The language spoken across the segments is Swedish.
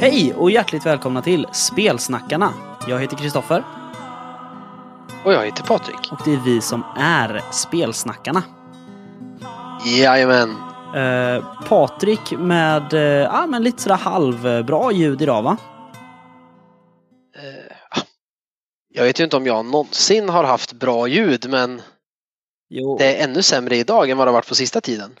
Hej och hjärtligt välkomna till Spelsnackarna. Jag heter Kristoffer Och jag heter Patrik. och det är vi som är Spelsnackarna. Jajamän. Eh, Patrik med eh, ja, men lite sådär halvbra ljud idag va? Eh, ah. jag vet ju inte om jag någonsin har haft bra ljud men Jo. det är ännu sämre idag än vad det har varit på sista tiden.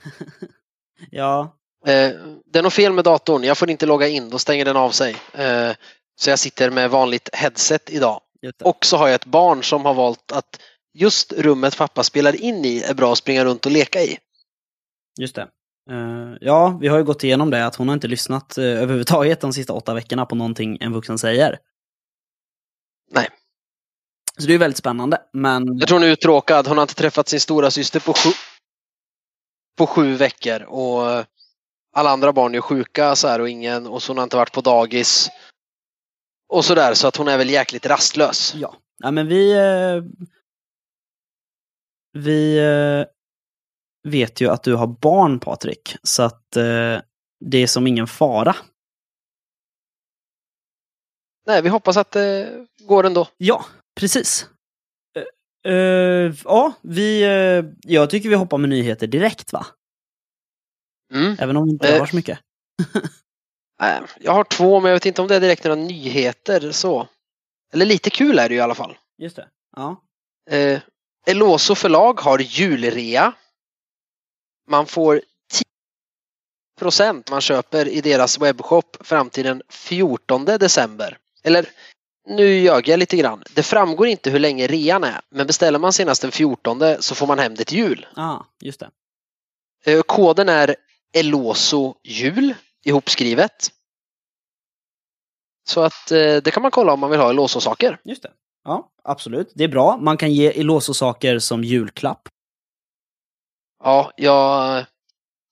Ja, Eh, det är något fel med datorn. Jag får inte logga in, då stänger den av sig. Eh, så jag sitter med vanligt headset idag. Och så har jag ett barn som har valt att just rummet pappa spelar in i är bra att springa runt och leka i. Just det. Eh, ja, vi har ju gått igenom det att hon har inte lyssnat uh, överhuvudtaget de sista åtta veckorna på någonting en vuxen säger. Nej. Så det är väldigt spännande, men Jag tror hon är uttråkad. Hon har inte träffat sin stora syster på sju, på sju veckor och alla andra barn är sjuka så här och ingen och så hon har inte varit på dagis. Och sådär så att hon är väl jäkligt rastlös. ja. ja men vi... eh, vi eh, vet ju att du har barn, Patrik, så att eh, det är som ingen fara. Nej, vi hoppas att det går ändå. Ja, precis. Eh, ja, vi... eh, jag tycker vi hoppar med nyheter direkt, va? Mm. Även om vi inte har så mycket. Jag har två men jag vet inte om det är direkt några nyheter så. Eller lite kul är det ju i alla fall. Just det. Ja. Eloso förlag har julrea. Man får 10% man köper i deras webbshop fram till den 14 december. Eller nu ljög jag lite grann. Det framgår inte hur länge rean är, men beställer man senast den 14 så får man hem det till jul. Ah, just det. Eh, koden är Eloso jul ihopskrivet. Så att eh, det kan man kolla om man vill ha Eloso-saker. Just det. Ja, absolut. Det är bra. Man kan ge Eloso-saker som julklapp. Ja, jag...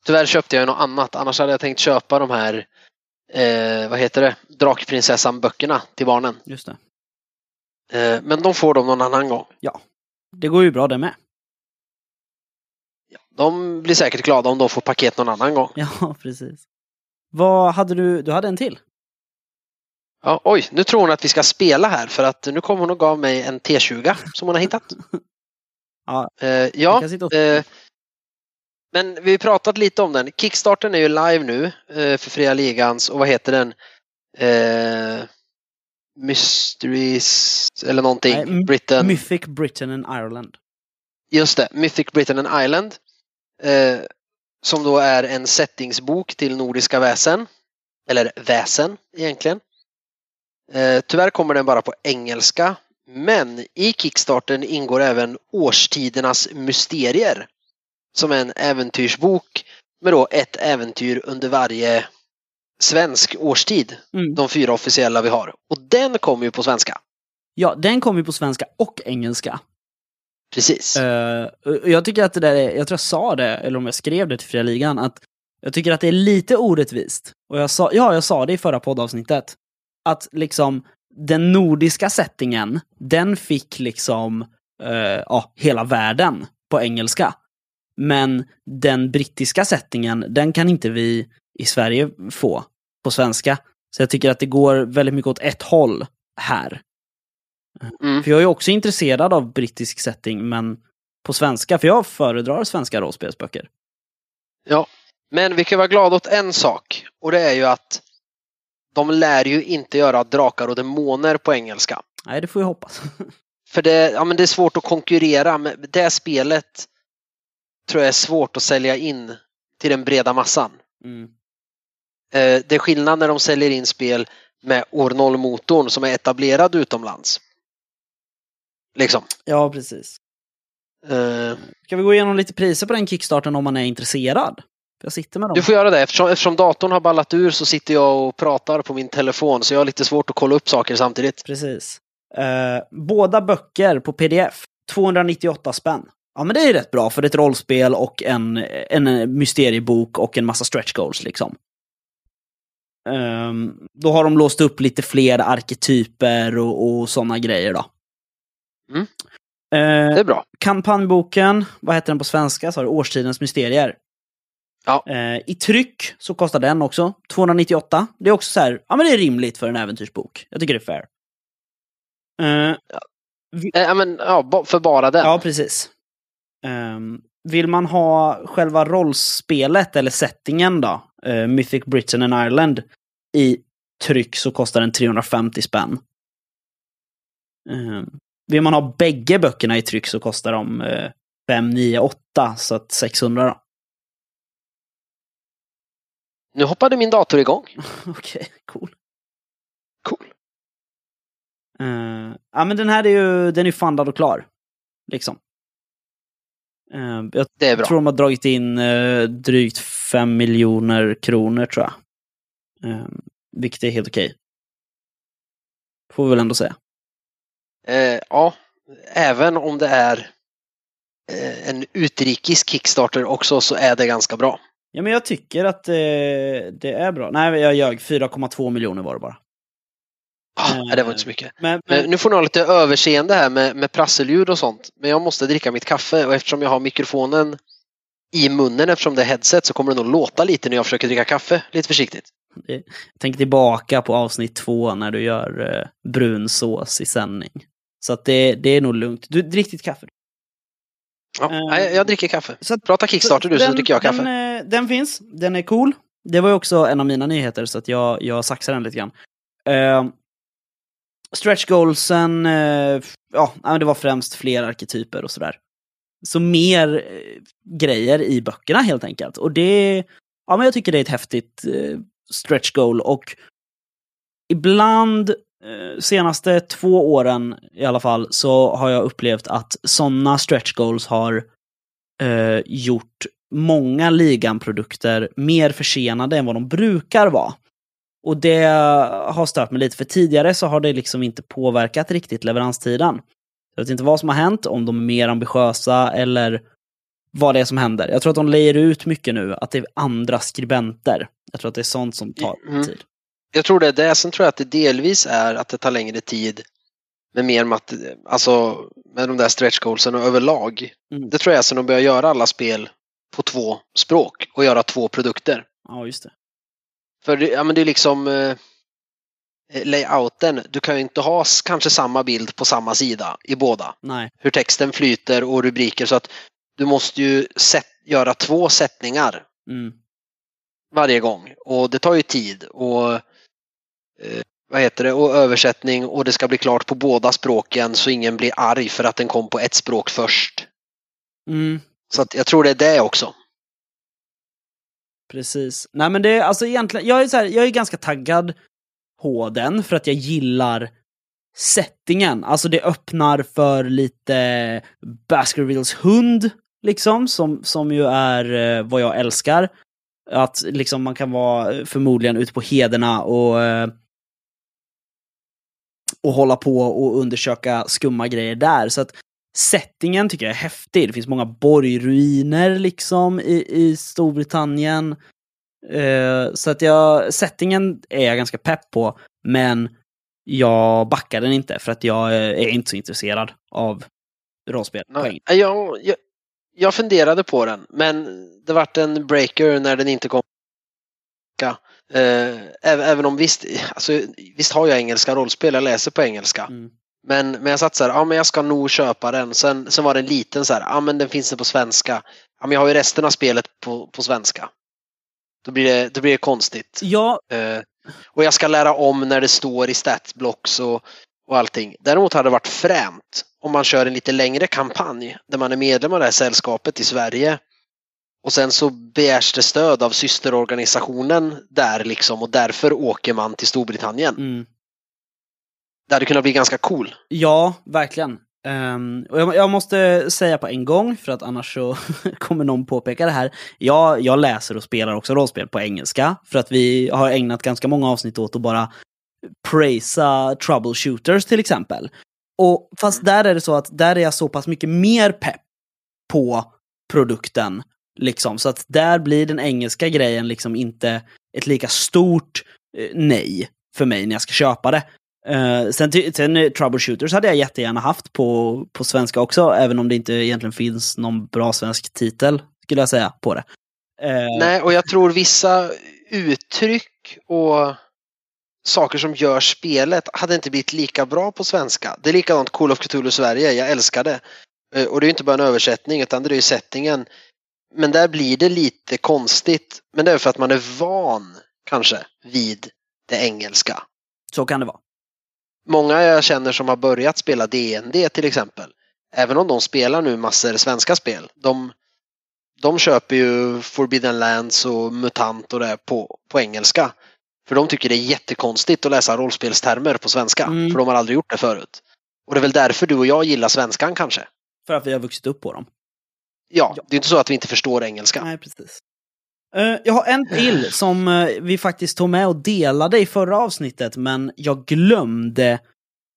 Tyvärr köpte jag något annat. Annars hade jag tänkt köpa de här, eh, vad heter det, Drakprinsessan-böckerna till barnen. Just det. Eh, men de får de någon annan gång. Det går ju bra det med. De blir säkert glada om de får paket någon annan gång. Ja, precis. Vad hade du? Du hade en till? Ja, oj, nu tror hon att vi ska spela här för att nu kommer hon och gav mig en T20 som hon har hittat. Ja. Eh, ja, kan sitta och... eh, men vi har pratat lite om den. Kickstarten är ju live nu eh, för Fria Ligans och vad heter den? Eh, Mysteries eller någonting. Nej, Britain. Mythic Britain and Ireland. Just det, Mythic Britain and Island. Eh, som då är en settingsbok till nordiska väsen. Eller väsen egentligen. Eh, tyvärr kommer den bara på engelska. Men i Kickstarten ingår även Årstidernas mysterier. Som är en äventyrsbok med då ett äventyr under varje svensk årstid. Mm. De fyra officiella vi har. Och den kommer ju på svenska. Ja, den kom ju på svenska och engelska. Precis. Och jag tycker att det där är, jag tror jag sa det, eller om jag skrev det till Fria Ligan, att jag tycker att det är lite orättvist. Och jag sa, ja, jag sa det i förra poddavsnittet. Att liksom den nordiska settingen, den fick liksom eh, ja, hela världen på engelska. Men den brittiska settingen, den kan inte vi i Sverige få på svenska. Så jag tycker att det går väldigt mycket åt ett håll här. Mm. För jag är också intresserad av brittisk setting, men på svenska, för jag föredrar svenska rollspelsböcker. Ja, men vi kan vara glada åt en sak och det är ju att de lär ju inte göra drakar och demoner på engelska. Nej, det får jag hoppas. För det, ja, men det är svårt att konkurrera med det spelet. Tror jag är svårt att sälja in till den breda massan. Mm. Eh, Det är skillnad när de säljer in spel med år 0-motorn som är etablerad utomlands. Liksom. Ja, precis. Eh, Ska vi gå igenom lite priser på den kickstarten om man är intresserad? Jag sitter med dem. Du får göra det. Eftersom, eftersom datorn har ballat ur så sitter jag och pratar på min telefon så jag har lite svårt att kolla upp saker samtidigt. Precis. Eh, båda böcker på pdf, 298 spänn. Ja, men det är rätt bra för ett rollspel och en, en mysteriebok och en massa stretch goals liksom. Ehm, då har de låst upp lite fler arketyper och, och sådana grejer då. Mm. Eh, Det är bra. kampanjboken, vad heter den på svenska? Så har du Årstidens mysterier. Ja. Eh, I tryck så kostar den också 298. Det är också så här, ja men det är rimligt för en äventyrsbok. Jag tycker det är fair. Eh, Eh, Ja, men, ja, för bara den. ja, precis. Ehm, vill man ha själva rollspelet eller settingen då, eh, Mythic Britain and Ireland, i tryck så kostar den 350 spänn. Ehm, vill man ha bägge böckerna i tryck så kostar de eh, 598, så att 600 då. Nu hoppade min dator igång. Okej, cool. Cool. Eh, ja men den här är ju, den är fundad och klar. Liksom. Eh, jag Det är bra. tror de har dragit in eh, drygt 5 miljoner kronor tror jag. Eh, vilket är helt okej. Får vi väl ändå säga. Eh, ja, även om det är en utrikes Kickstarter också så är det ganska bra. Ja men jag tycker att eh, det är bra. Nej jag ljög, 4,2 miljoner var det bara. Ah, Eh, nej, det var inte så mycket. Men, Men men, nu får ni ha lite överseende här med, med prasselljud och sånt. Men jag måste dricka mitt kaffe och eftersom jag har mikrofonen i munnen eftersom det är headset så kommer det nog låta lite när jag försöker dricka kaffe. Lite försiktigt. tänker tillbaka på avsnitt två när du gör eh, brunsås i sändning. Så att det, det är nog lugnt. Du, drick ditt kaffe. Ja, Eh, nej, jag dricker kaffe. Så att, Prata Kickstarter du så den- dricker jag kaffe. Den, eh, den finns, den är cool. Det var ju också en av mina nyheter så att jag, jag saxar den lite grann. Uh, stretch goalsen, eh, ja, det var främst fler arketyper och sådär. Så mer eh, grejer i böckerna helt enkelt. Och det, ja men jag tycker det är ett häftigt eh, stretch goal och ibland, eh, senaste två åren i alla fall, så har jag upplevt att sådana stretch goals har eh, gjort många ligan-produkter mer försenade än vad de brukar vara. Och det har stört mig lite, för tidigare så har det liksom inte påverkat riktigt leveranstiden. Jag vet inte vad som har hänt, om de är mer ambitiösa eller vad det är som händer. Jag tror att de lejer ut mycket nu, att det är andra skribenter. Jag tror att det är sånt som tar Mm. tid. Jag tror det är det. Sen tror jag att det delvis är att det tar längre tid med mer mat alltså med de där stretch goalsen och överlag. Mm. Det tror jag är sen de börjar göra alla spel på två språk och göra två produkter. Ja, just det. För det, ja, men det är liksom eh, layouten. Du kan ju inte ha kanske samma bild på samma sida i båda. Nej. Hur texten flyter och rubriker så att du måste ju sätt, göra två sättningar Mm. varje gång och det tar ju tid och eh, vad heter det och översättning och det ska bli klart på båda språken så ingen blir arg för att den kom på ett språk först. Mm. Så att jag tror det är det också. Precis. Nej men det är alltså egentligen, jag är, så här, jag är ganska taggad på den för att jag gillar settingen. Alltså det öppnar för lite Baskervilles hund, liksom, som, som ju är eh, vad jag älskar. Att liksom man kan vara eh, förmodligen ute på hederna och eh, och hålla på och undersöka skumma grejer där. Så att settingen tycker jag är häftig. Det finns många borgruiner liksom i, i Storbritannien. Eh, så att jag, settingen är jag ganska pepp på, men jag backar den inte för att jag är inte så intresserad av rollspel Nej. Jag, jag, jag funderade på den men det vart en breaker när den inte kom. Även, även om visst, alltså, visst har jag engelska rollspel, jag läser på engelska. Mm. Men, men jag satt så här, ja men jag ska nog köpa den. Sen, sen var den liten så här, ja men den finns det på svenska. Ja men jag har ju resten av spelet på, på svenska. Då blir det, då blir det konstigt. Ja, Eh, och jag ska lära om när det står i statsblocks och, och allting. Däremot hade det varit fränt om man kör en lite längre kampanj där man är medlem av det här sällskapet i Sverige. Och sen så begärs det stöd av systerorganisationen där liksom och därför åker man till Storbritannien. mm. Det hade kunnat bli ganska cool. ja verkligen. Um, och jag, jag måste säga på en gång, för att annars så kommer någon påpeka det här. Jag, jag läser och spelar också rollspel på engelska, för att vi har ägnat ganska många avsnitt åt att bara praisa troubleshooters till exempel. Och fast där är det så att där är jag så pass mycket mer pepp på produkten. Liksom, så att där blir den engelska grejen liksom inte ett lika stort eh, nej för mig när jag ska köpa det. Uh, sen, sen uh, Troubleshooters hade jag jättegärna haft på, på svenska också, även om det inte egentligen finns någon bra svensk titel, skulle jag säga, på det. Uh, Nej, och jag tror vissa uttryck och saker som gör spelet hade inte blivit lika bra på svenska. Det är likadant Call of Cthulhu Sverige, jag älskar det. Och det är inte bara en översättning utan det är ju settingen. Men där blir det lite konstigt. Men det är för att man är van, kanske, vid det engelska. Så kan det vara. Många jag känner som har börjat spela DND till exempel, även om de spelar nu massor svenska spel, de, de köper ju Forbidden Lands och MUTANT och det på, på engelska. För de tycker det är jättekonstigt att läsa rollspelstermer på svenska, mm. för de har aldrig gjort det förut. Och det är väl därför du och jag gillar svenskan kanske? För att vi har vuxit upp på dem. Ja, ja. det är inte så att vi inte förstår engelska. Nej, precis. Uh, jag har en till som uh, vi faktiskt tog med och delade i förra avsnittet, men jag glömde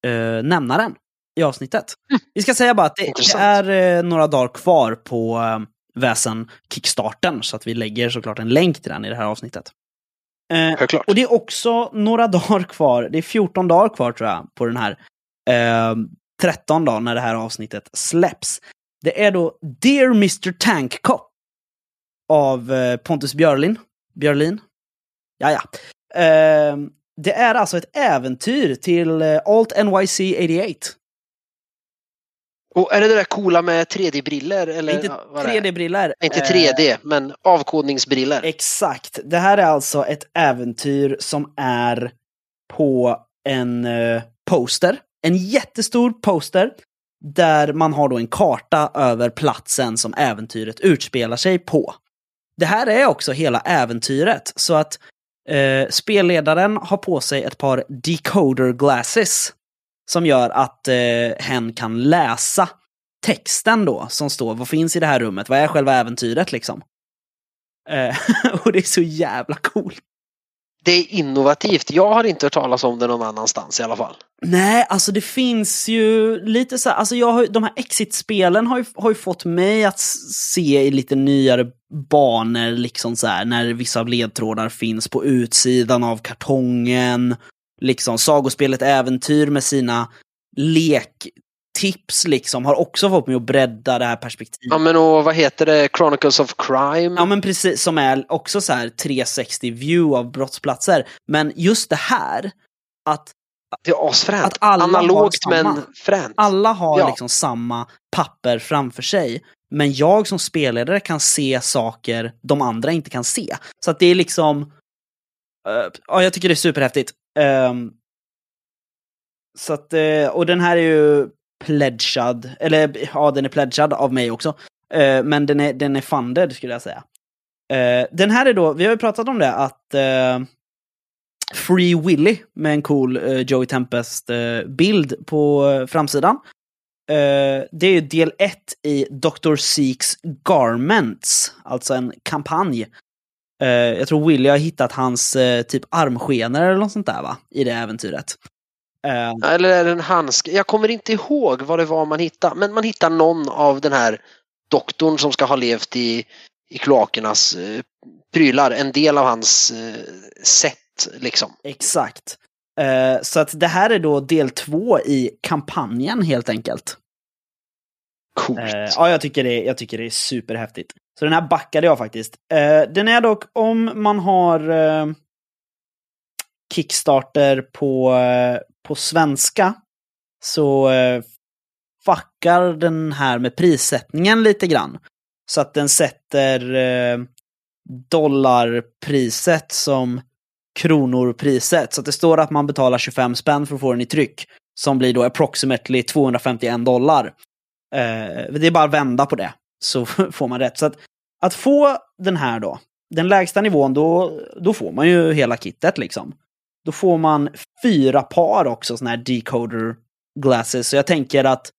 uh, nämna den i avsnittet. Mm. Vi ska säga bara att det, det är några dagar kvar på uh, väsen Kickstarten, så att vi lägger såklart en länk till den i det här avsnittet. Självklart. Och det är också några dagar kvar, det är 14 dagar kvar tror jag, på den här. 13 dagar när det här avsnittet släpps. Det är då Dear Mr Tank Cop av eh, Pontus Björlin. Björlin? Ja, ja. Eh, det är alltså ett äventyr till eh, Alt NYC 88. Och är det det där coola med 3D-briller? Eller inte 3D-briller. Inte 3D, men avkodningsbriller. Exakt. Det här är alltså ett äventyr som är på en poster. En jättestor poster där man har då en karta över platsen som äventyret utspelar sig på. Det här är också hela äventyret, så att eh, spelledaren har på sig ett par decoder glasses som gör att eh, hen kan läsa texten då som står, vad finns i det här rummet, vad är själva äventyret liksom. Eh, och det är så jävla coolt det är innovativt. Jag har inte hört talas om det någon annanstans i alla fall. Nej, alltså det finns ju lite så här, alltså jag har, de här Exit-spelen har ju, har ju fått mig att se i lite nyare banor, liksom så här, när vissa av ledtrådar finns på utsidan av kartongen. Liksom sagospelet Äventyr med sina lek tips liksom har också fått mig att bredda det här perspektivet. Ja men och vad heter det, Chronicles of Crime? Ja men precis, som är också så här 360 view av brottsplatser. Men just det här, att det är asfränt. Att alla Analogt men fränt. Alla har ja. liksom samma papper framför sig. Men jag som spelledare kan se saker de andra inte kan se. Så att det är liksom... Uh, ja, jag tycker det är superhäftigt. Um, så att, uh, och den här är ju pledgad, eller ja, den är pledgad av mig också. Uh, men den är, den är funded skulle jag säga. Uh, den här är då, vi har ju pratat om det, att uh, Free Willy med en cool Joey Tempest-bild på framsidan. det är ju del ett i Dr. Seeks Garments, alltså en kampanj. jag tror Willy har hittat hans typ armskenor eller något sånt där va, i det äventyret. Uh, Eller är det en handske? Jag kommer inte ihåg vad det var man hittade. Men man hittar någon av den här doktorn som ska ha levt i, i kloakernas uh, prylar. En del av hans uh, sätt liksom. Exakt. Uh, så att det här är då del två i kampanjen helt enkelt. Coolt. ja, jag tycker, det, jag tycker det är superhäftigt. Så den här backade jag faktiskt. den är dock, om man har Kickstarter på, på svenska så eh, fuckar den här med prissättningen lite grann. Så att den sätter eh, dollarpriset som kronorpriset. Så att det står att man betalar 25 spänn för att få den i tryck. Som blir då approximately 251 dollar. Eh, det är bara att vända på det så får man rätt. Så att, att få den här då, den lägsta nivån, då, då får man ju hela kittet liksom. Då får man fyra par också sådana här decoder glasses. Så jag tänker att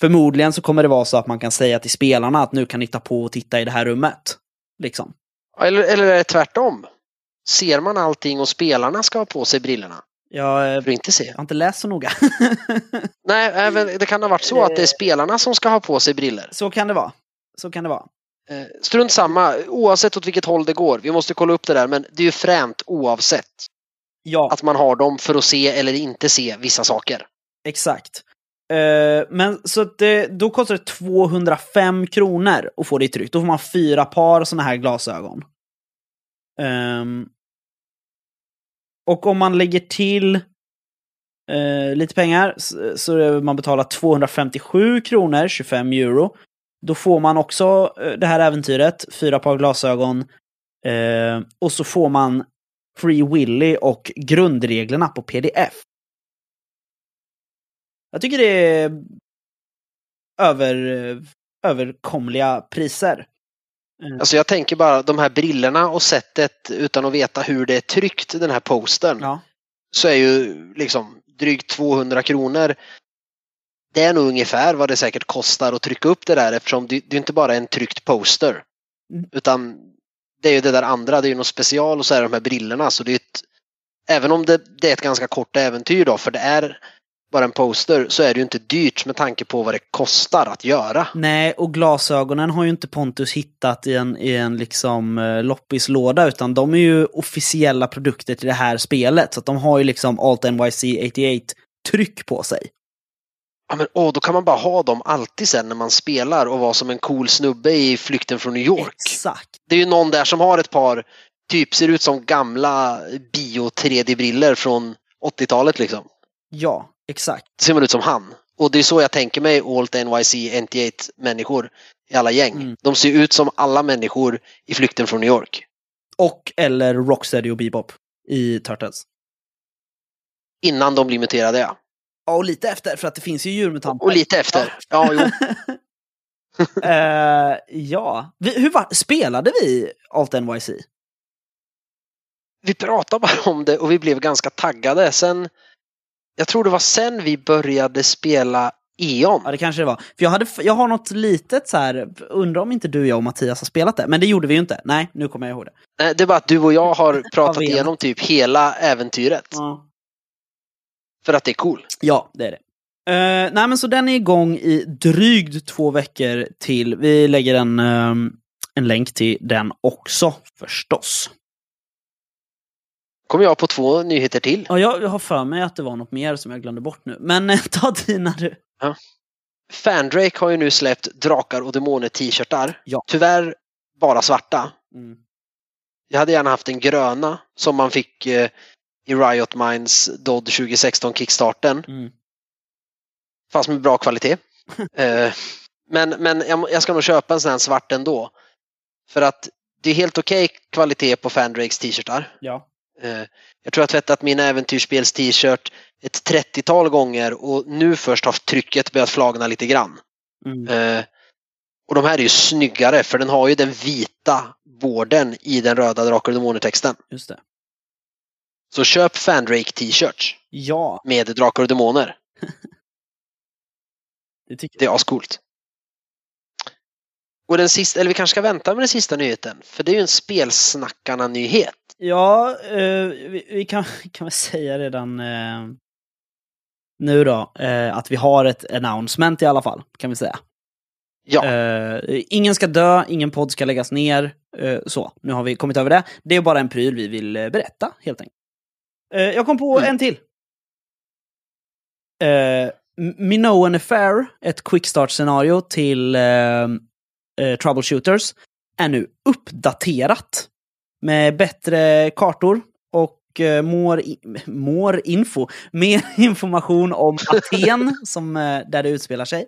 förmodligen så kommer det vara så att man kan säga till spelarna att nu kan ni ta på och titta i det här rummet. Liksom. Eller, eller är det tvärtom? Ser man allting och spelarna ska ha på sig brillorna? Jag, För inte se. jag har inte läst så noga. Nej, även, det kan ha varit så att det är spelarna som ska ha på sig briller. Så kan det vara. Så kan det vara. Eh, strunt samma, oavsett åt vilket håll det går. Vi måste kolla upp det där, men det är ju fränt oavsett. Ja, att man har dem för att se eller inte se vissa saker. exakt. Eh, men så att det, då kostar det 205 kronor att få det tryckt. Då får man fyra par sådana här glasögon. Ehm, och om man lägger till eh, lite pengar så, så man betalar 257 kronor, 25 euro. Då får man också eh, det här äventyret, fyra par glasögon. Och så får man Free Willy och grundreglerna på pdf. Jag tycker det är över, överkomliga priser. Eh, Alltså jag tänker bara de här brillorna och sättet utan att veta hur det är tryckt, den här postern. ja. Så är ju liksom drygt 200 kronor. Det är nog ungefär vad det säkert kostar att trycka upp det där eftersom det, det är inte bara en tryckt poster. Mm. Utan det är ju det där andra, det är ju något special och så är det de här brillorna. Så det är ett, även om det, det är ett ganska kort äventyr då, för det är bara en poster, så är det ju inte dyrt med tanke på vad det kostar att göra. Nej, och glasögonen har ju inte Pontus hittat i en, i en liksom eh, loppislåda, utan de är ju officiella produkter till det här spelet. Så att de har ju liksom Alt NYC 88 tryck på sig. Ja, men, åh, då kan man bara ha dem alltid sen när man spelar och vara som en cool snubbe i Flykten från New York. Exakt. Det är ju någon där som har ett par, typ ser ut som gamla bio 3D-briller från 80-talet liksom. Ja, exakt. Då ser man ut som han. Och det är så jag tänker mig Alt NYC 98 människor i alla gäng. Mm. De ser ut som alla människor i Flykten från New York. Och eller Rocksteady och Bebop i Turtles. Innan de blir muterade ja. Ja, och lite efter, för att det finns ju djurmutanter. Och lite efter. Ja, jo. Eh, ja. Vi, hur var, spelade vi Alt NYC? Vi pratade bara om det och vi blev ganska taggade. Sen, jag tror det var sen vi började spela E.ON. Ja, det kanske det var. För jag, hade, jag har något litet så här, undrar om inte du, jag och Mattias har spelat det. Men det gjorde vi ju inte. Nej, nu kommer jag ihåg det. Nej, Det är bara att du och jag har pratat igenom typ hela äventyret. Ja, För att det är cool. ja det är det. Eh, nej, men så den är igång i drygt två veckor till. Vi lägger en, ehm, en länk till den också, förstås. Kommer jag på två nyheter till. Ja, jag, har för mig att det var något mer som jag glömde bort nu. Men eh, ta dina du. Fandrake har ju nu släppt Drakar och Demoner t-shirtar. Ja. Tyvärr bara svarta. Mm. Jag hade gärna haft en gröna som man fick eh, i Riot Minds Dodd 2016 Kickstarten. Mm. Fast med bra kvalitet. eh, men men jag, jag ska nog köpa en sån här svart ändå. För att det är helt okej kvalitet på Fandrakes t-shirtar. Ja. Eh, Jag tror jag har tvättat min äventyrsspels t-shirt ett 30-tal gånger och nu först har trycket börjat flagna lite grann. Mm. Eh, Och de här är ju snyggare för den har ju den vita borden i den röda Drakar och Demoner-texten. Just det. Så köp Fandrake t-shirts Ja, med Drakar och Demoner. det tycker Det är ascoolt. Och den sista, eller vi kanske ska vänta med den sista nyheten, för det är ju en spelsnackarna-nyhet. Ja, eh, vi, vi kan, kan väl säga redan eh, nu då eh, att vi har ett announcement i alla fall, kan vi säga. Ja, ingen ska dö, ingen podd ska läggas ner. så, nu har vi kommit över det. Det är bara en pryl vi vill berätta, helt enkelt. Eh, jag kom på Mm. en till. Uh, Minoan Affair, ett quickstart-scenario till eh, eh, Troubleshooters, är nu uppdaterat. Med bättre kartor och eh, more, more info. Mer information om Aten, som, eh, där det utspelar sig.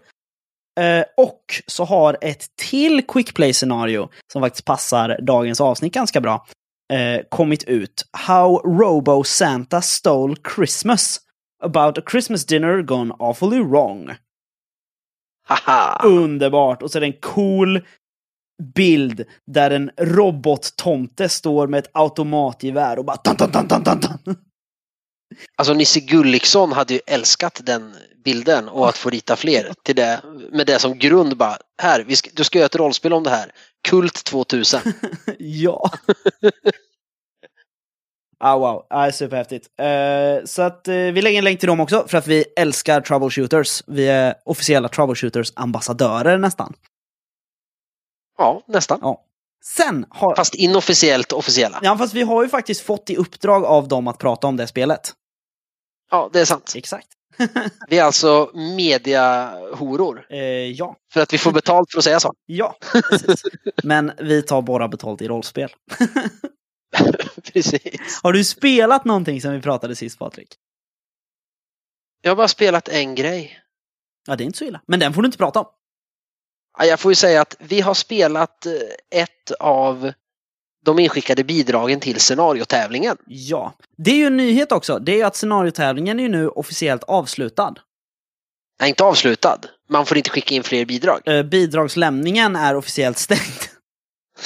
Och så har ett till quick play-scenario, som faktiskt passar dagens avsnitt ganska bra, eh, kommit ut. How Robo Santa Stole Christmas. About a Christmas dinner gone awfully wrong. haha! Underbart! Och så är det en cool bild där en robottomte står med ett automatgevär och bara tan, tan, tan, tan, tan. Alltså Nisse Gulliksson hade ju älskat den bilden och att få rita fler till det. Med det som grund bara, här, vi ska, du ska göra ett rollspel om det här. Kult 2000. ja. Ah, wow, ah, superhäftigt. Eh, så att eh, vi lägger en länk till dem också för att vi älskar troubleshooters. Vi är officiella troubleshooters ambassadörer nästan. Ja, nästan. Ja. Sen har... Fast inofficiellt officiella. Ja, fast vi har ju faktiskt fått i uppdrag av dem att prata om det spelet. Ja, det är sant. Exakt. Vi är alltså mediahoror. Eh, ja. För att vi får betalt för att säga så. Ja, precis. Men vi tar bara betalt i rollspel. Precis. Har du spelat någonting sen vi pratade sist, Patrik? Jag har bara spelat en grej. Ja, det är inte så illa. Men den får du inte prata om. Ja, Jag får ju säga att vi har spelat eh, ett av de inskickade bidragen till scenariotävlingen. Ja. Det är ju en nyhet också. Det är ju att scenariotävlingen är nu officiellt avslutad. Nej, inte avslutad. Man får inte skicka in fler bidrag. Eh, bidragslämningen är officiellt stängd.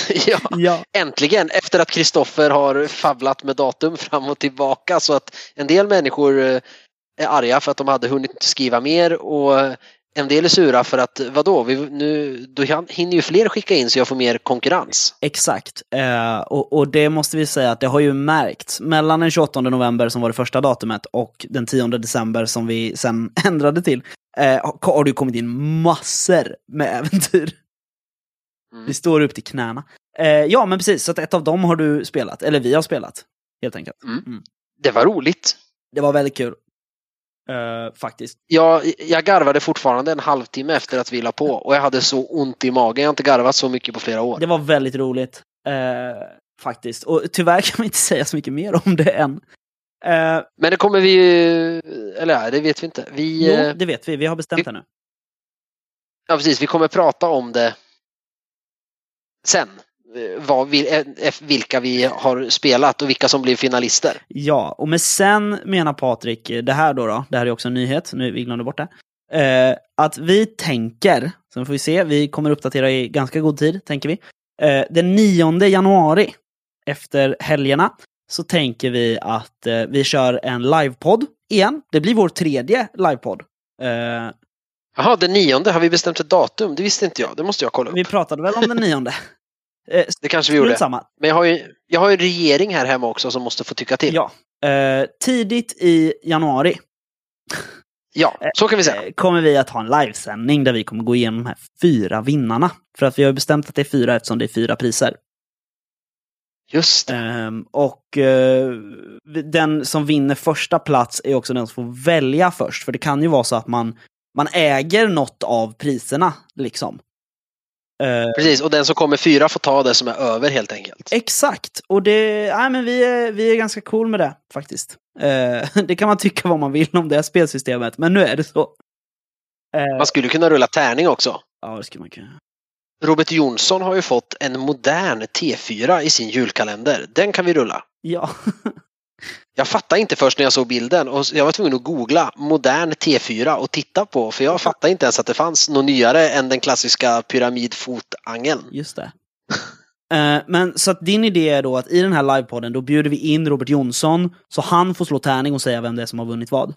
ja, ja. äntligen! Efter att Kristoffer har favlat med datum fram och tillbaka så att en del människor eh, är arga för att de hade hunnit skriva mer och en del är sura för att vadå, vi, nu, då hinner ju fler skicka in så jag får mer konkurrens. Exakt. Eh, och, och det måste vi säga att det har ju märkts. Mellan den 28 november som var det första datumet och den 10 december som vi sen ändrade till eh, har det kommit in massor med äventyr. Mm. Vi står upp till knäna. Eh, ja, men precis. Så att ett av dem har du spelat. Eller vi har spelat. Helt enkelt. Det var roligt. Det var väldigt kul. Eh, faktiskt. Jag, jag garvade fortfarande en halvtimme efter att vi la på och jag hade så ont i magen. Jag har inte garvat så mycket på flera år. Det var väldigt roligt. Eh, faktiskt. Och tyvärr kan vi inte säga så mycket mer om det än. Eh, Men det kommer vi ju, eller ja, det vet vi inte. Vi, jo, det vet vi. Vi har bestämt det nu. ja, precis, vi kommer prata om det sen. Eh, Vad, vil- eh, vilka vi har spelat och vilka som blir finalister. Ja, och med sen menar Patrik, det här då, då det här är också en nyhet, nu vi glömde bort det. Eh, att vi tänker, sen får vi se, vi kommer uppdatera i ganska god tid, tänker vi. Eh, den 9 januari, efter helgerna, så tänker vi att eh, vi kör en livepodd igen. Det blir vår tredje livepodd. Eh, Jaha, den nionde, har vi bestämt ett datum? Det visste inte jag. Det måste jag kolla upp. vi pratade väl om den nionde? Eh, Det kanske vi gjorde. Samma. Men jag har ju jag har ju regering här hemma också som måste få tycka till. Ja. Eh, tidigt i januari Ja, så kan vi säga. eh, kommer vi att ha en livesändning där vi kommer gå igenom de här fyra vinnarna. För att vi har bestämt att det är fyra eftersom det är fyra priser. Just det. Ehm, och eh, den som vinner första plats är också den som får välja först. För det kan ju vara så att man, man äger något av priserna, liksom. Eh, Precis, och den som kommer fyra får ta det som är över helt enkelt. Exakt, och det, nej, men vi, är, vi är ganska cool med det faktiskt. Eh, det kan man tycka vad man vill om det här spelsystemet, men nu är det så. Eh, Man skulle kunna rulla tärning också. ja, det skulle man kunna. Robert Jonsson har ju fått en modern T4 i sin julkalender. Den kan vi rulla. Ja, Jag fattade inte först när jag såg bilden och jag var tvungen att googla modern T4 och titta på för jag fattade inte ens att det fanns något nyare än den klassiska pyramidfotangeln. just det. Eh, men så att din idé är då att i den här livepodden, då bjuder vi in Robert Jonsson, så han får slå tärning och säga vem det är som har vunnit vad.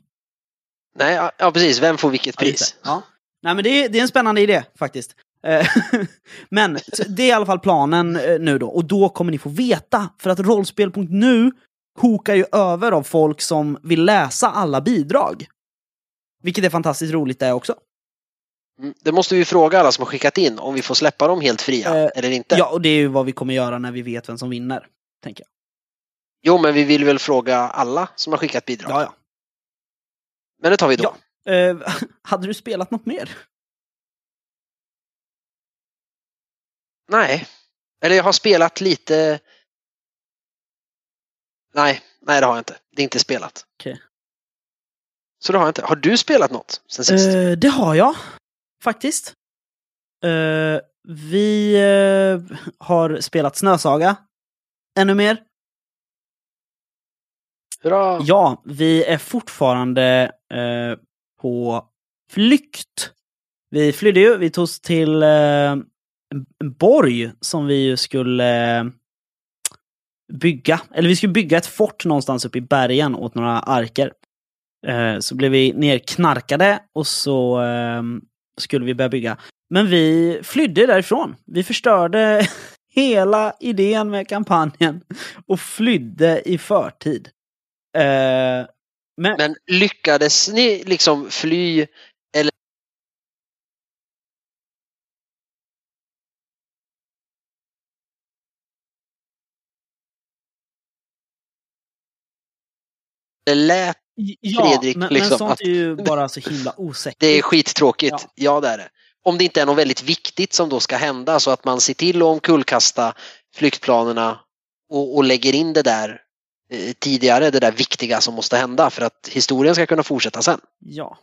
Nej, ja, ja precis. Vem får vilket Ja, pris? det. Ja. Nej men det är, det är en spännande idé faktiskt. Eh, men det är i alla fall planen eh, nu då, och då kommer ni få veta, för att rollspel.nu kokar ju över av folk som vill läsa alla bidrag. Vilket är fantastiskt roligt det också. Mm, Det måste vi fråga alla som har skickat in om vi får släppa dem helt fria Eh, eller inte. Ja, och det är ju vad vi kommer göra när vi vet vem som vinner. Tänker jag. Jo, men vi vill väl fråga alla som har skickat bidrag. Ja, ja. Men det tar vi då. Ja. Eh, hade du spelat något mer? Nej. Eller jag har spelat lite... Nej, nej det har jag inte. Det är inte spelat. Okej. Så det har jag inte. Har du spelat något sen sist? Eh, det har jag, faktiskt. Eh, vi eh, har spelat Snösaga. Ännu mer. Hurra! Ja, vi är fortfarande på flykt. Vi flydde ju, vi tog oss till en borg som vi ju skulle bygga. Eller vi skulle bygga ett fort någonstans uppe i bergen åt några arker. Eh, så blev vi nerknarkade och så eh, skulle vi börja bygga. Men vi flydde därifrån. Vi förstörde hela idén med kampanjen och flydde i förtid. Eh, men, Men lyckades ni liksom fly Det lät, Ja, Fredrik, men, liksom, men sånt att- är ju bara så himla osäkert. det är skittråkigt. Ja. Ja. det är det. Om det inte är något väldigt viktigt som då ska hända så att man ser till att omkullkasta flyktplanerna och, och lägger in det där eh, tidigare, det där viktiga som måste hända för att historien ska kunna fortsätta sen. Ja,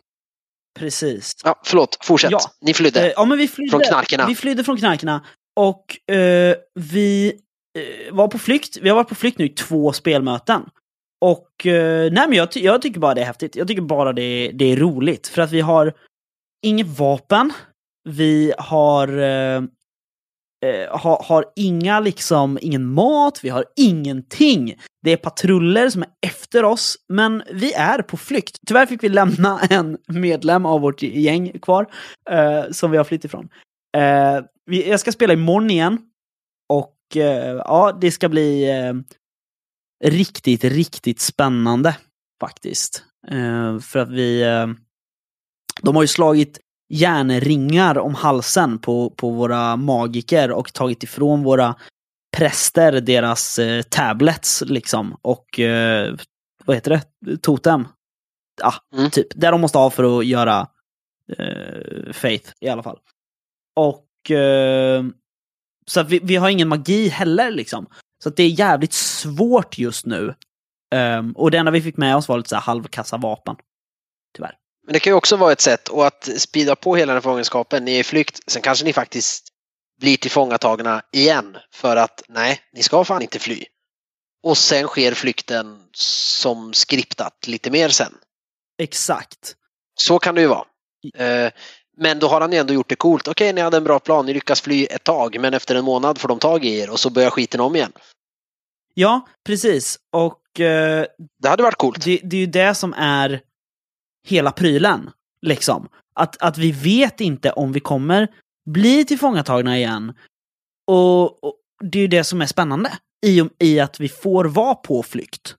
precis. Ja, förlåt, fortsätt. Ja. Ni flydde. Eh, Ja, men vi flydde, Från knarkarna. Vi flydde från knarkarna och eh, vi eh, var på flykt. Vi har varit på flykt nu i två spelmöten. Och eh, nej, men jag, ty- jag tycker bara det är häftigt. Jag tycker bara det, det är roligt för att vi har inget vapen. Vi har eh, eh ha, har, har inga liksom, ingen mat, vi har ingenting. Det är patruller som är efter oss, men vi är på flykt. Tyvärr fick vi lämna en medlem av vårt gäng kvar, eh, som vi har flytt ifrån. Eh, vi, jag ska spela imorgon igen, och eh, ja, det ska bli eh, riktigt, riktigt spännande faktiskt. Eh, för att vi... Eh, de har ju slagit järnringar om halsen på, på våra magiker och tagit ifrån våra präster deras eh, tablets liksom. Och eh, vad heter det? Totem. Ja, Mm. typ. Det de måste ha för att göra eh, Faith i alla fall. Och eh, så vi, vi har ingen magi heller liksom. Så det är jävligt svårt just nu. Ehm, och det enda vi fick med oss var lite så här halvkassa vapen. Tyvärr. Men det kan ju också vara ett sätt och att speeda på hela den fångenskapen. Ni är i flykt, sen kanske ni faktiskt blir tillfångatagna igen för att nej, ni ska fan inte fly. Och sen sker flykten som skriptat lite mer sen. Exakt. Så kan det ju vara. Eh, Men då har han ju ändå gjort det coolt. Okej, ni hade en bra plan, ni lyckas fly ett tag, men efter en månad får de tag i er och så börjar skiten om igen. Ja, precis. Och eh, Det hade varit coolt. det, det är ju det som är hela prylen. Liksom. Att, att vi vet inte om vi kommer bli tillfångatagna igen. Och, och det är ju det som är spännande. I, I att vi får vara på flykt.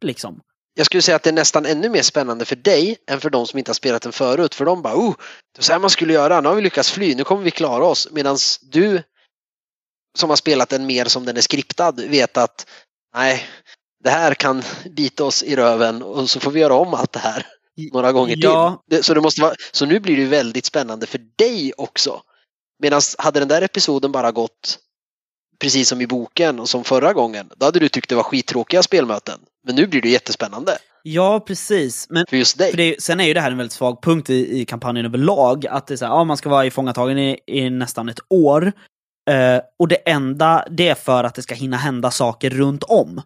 Liksom. Jag skulle säga att det är nästan ännu mer spännande för dig än för de som inte har spelat den förut. För de bara, oh, det var så här man skulle göra, nu har vi lyckats fly, nu kommer vi klara oss. Medan du som har spelat den mer som den är skriptad vet att nej, det här kan bita oss i röven och så får vi göra om allt det här några gånger Ja. till. Så, det måste vara, så nu blir det väldigt spännande för dig också. Medan hade den där episoden bara gått precis som i boken och som förra gången, då hade du tyckt det var skittråkiga spelmöten. Men nu blir det jättespännande Ja, precis. Men för just dig. För det, sen är ju det här en väldigt svag punkt i, i kampanjen överlag. Att det är så här, ja, man ska vara ifångatagen i, i nästan ett år. Eh, och det enda, det är för att det ska hinna hända saker runt om.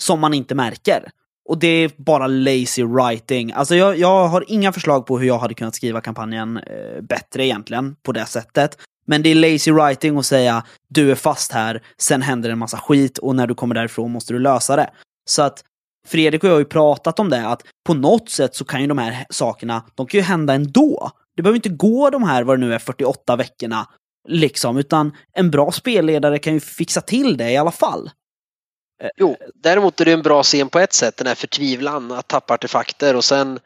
Som man inte märker. Och det är bara lazy writing. Alltså jag, jag har inga förslag på hur jag hade kunnat skriva kampanjen eh, bättre egentligen, på det sättet. Men det är lazy writing att säga du är fast här, sen händer en massa skit och när du kommer därifrån måste du lösa det. Så att Fredrik och jag har ju pratat om det, att på något sätt så kan ju de här sakerna, de kan ju hända ändå. Det behöver inte gå de här, vad det nu är, 48 veckorna, liksom, utan en bra spelledare kan ju fixa till det i alla fall. Jo, däremot är det en bra scen på ett sätt, den här förtvivlan att tappa artefakter och sen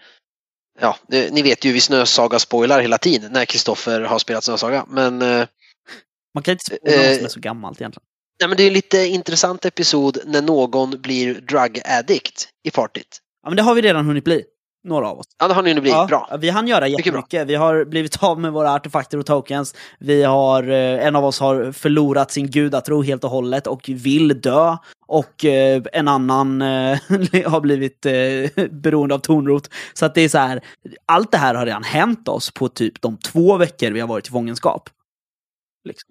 Ja, ni vet ju vi snösaga spoilar hela tiden när Kristoffer har spelat snösaga. Men, eh, Man kan inte spoila något Eh, som är så gammalt egentligen. Nej, men det är en lite intressant episod när någon blir drug addict i partyt. Ja, men det har vi redan hunnit bli. Några av oss. Ja, det har ni nu blivit. Ja, Bra. Vi hann göra jättemycket. Vi har blivit av med våra artefakter och tokens. Vi har, eh, en av oss har förlorat sin gudatro helt och hållet och vill dö. Och eh, en annan eh, har blivit beroende av tonrot. Så att det är så här, allt det här har redan hänt oss på typ de två veckor vi har varit i fångenskap.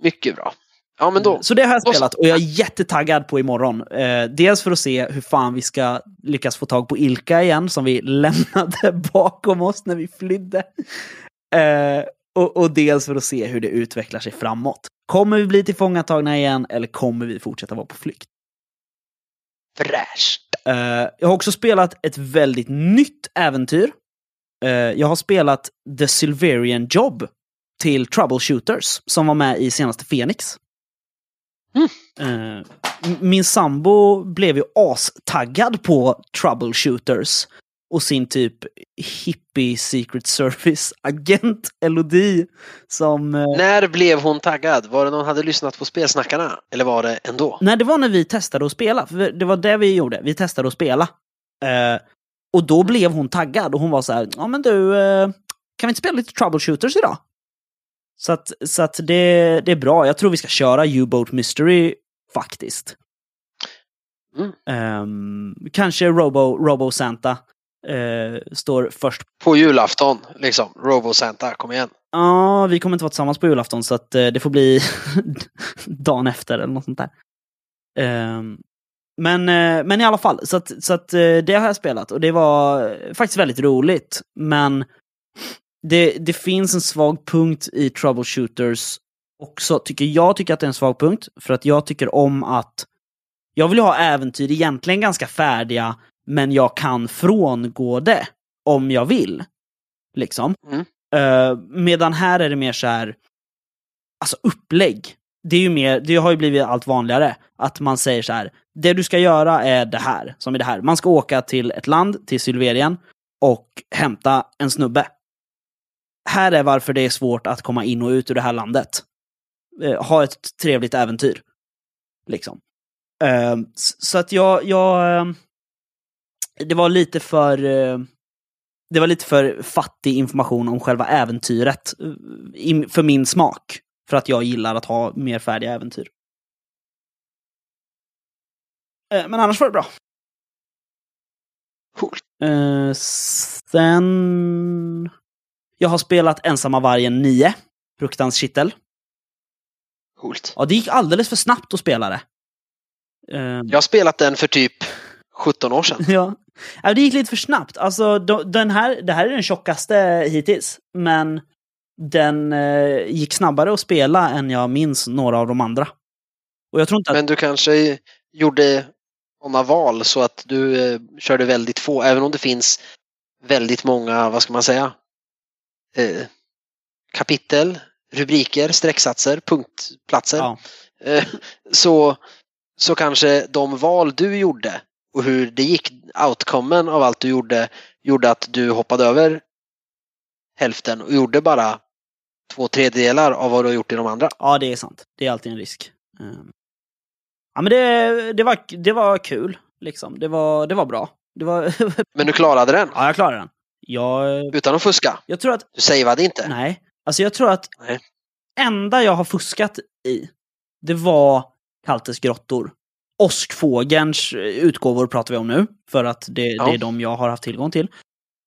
Mycket bra. Ja, men då. Så det har jag spelat och jag är jättetaggad på imorgon. Eh, dels för att se hur fan vi ska lyckas få tag på Ilka igen, som vi lämnade bakom oss när vi flydde. Eh, och, och dels för att se hur det utvecklar sig framåt. Kommer vi bli tillfångatagna igen eller kommer vi fortsätta vara på flykt? Fräscht. Eh, jag har också spelat ett väldigt nytt äventyr. Eh, jag har spelat The Silverian Job till Troubleshooters som var med i senaste Phoenix. Mm. Min sambo blev ju astaggad på Troubleshooters och sin typ hippie Secret Service-agent Elodie som... eh, När blev hon taggad? Var det någon hade lyssnat på spelsnackarna? Eller var det ändå? Nej, det var när vi testade att spela. För det var det vi gjorde. Vi testade att spela. Eh, Och då blev hon taggad och hon var så här, ja men du, eh, kan vi inte spela lite troubleshooters idag? Så att, så att det, det är bra. Jag tror vi ska köra U-Boat Mystery faktiskt. Mm. Ehm, kanske Robo, Robo Santa eh, står först. På julafton, liksom. Robo Santa, kom igen. Ja, vi kommer inte vara tillsammans på julafton så att eh, det får bli dagen efter eller något sånt där. Ehm, men, eh, men i alla fall, så att, så att det har jag spelat och det var faktiskt väldigt roligt. Men det, det finns en svag punkt i troubleshooters också, tycker jag tycker att det är en svag punkt. För att jag tycker om att jag vill ha äventyr egentligen ganska färdiga, men jag kan frångå det om jag vill. Liksom. Mm. Eh, medan här är det mer så här, alltså upplägg. Det, är ju mer, det har ju blivit allt vanligare att man säger så här, det du ska göra är det här, som är det här. Man ska åka till ett land, till Sylverien, och hämta en snubbe. Här är varför det är svårt att komma in och ut ur det här landet. Eh, ha ett trevligt äventyr. Liksom. Eh, så att jag, jag eh, det var lite för eh, det var lite för fattig information om själva äventyret eh, för min smak. För att jag gillar att ha mer färdiga äventyr. Eh, Men annars var det bra. Coolt. Eh, sen... Jag har spelat Ensamma vargen 9. Fruktans kittel. Coolt. Ja, det gick alldeles för snabbt att spela det. Eh, Jag har spelat den för typ 17 år sedan. Ja. ja, det gick lite för snabbt. Alltså, den här, det här är den tjockaste hittills, men den eh, gick snabbare att spela än jag minns några av de andra. Och jag tror inte att... Men du kanske gjorde sådana val så att du eh, körde väldigt få, även om det finns väldigt många, vad ska man säga, eh, kapitel, rubriker, strecksatser, punktplatser. Ja. Eh, så, så kanske de val du gjorde och hur det gick, outcomen av allt du gjorde, gjorde att du hoppade över hälften och gjorde bara två tredjedelar av vad du har gjort i de andra. ja, det är sant. Det är alltid en risk. Eh, Ja, men det, det, var, det var kul, liksom. Det var, det var bra. Det var... Men du klarade den ja, jag klarade den. Jag, utan att fuska. jag tror att Du savade inte. Nej, alltså jag tror att Nej. enda jag har fuskat i, det var Kaltes grottor. Åskfågelns eh, utgåvor pratar vi om nu, för att det, Ja. det är de jag har haft tillgång till.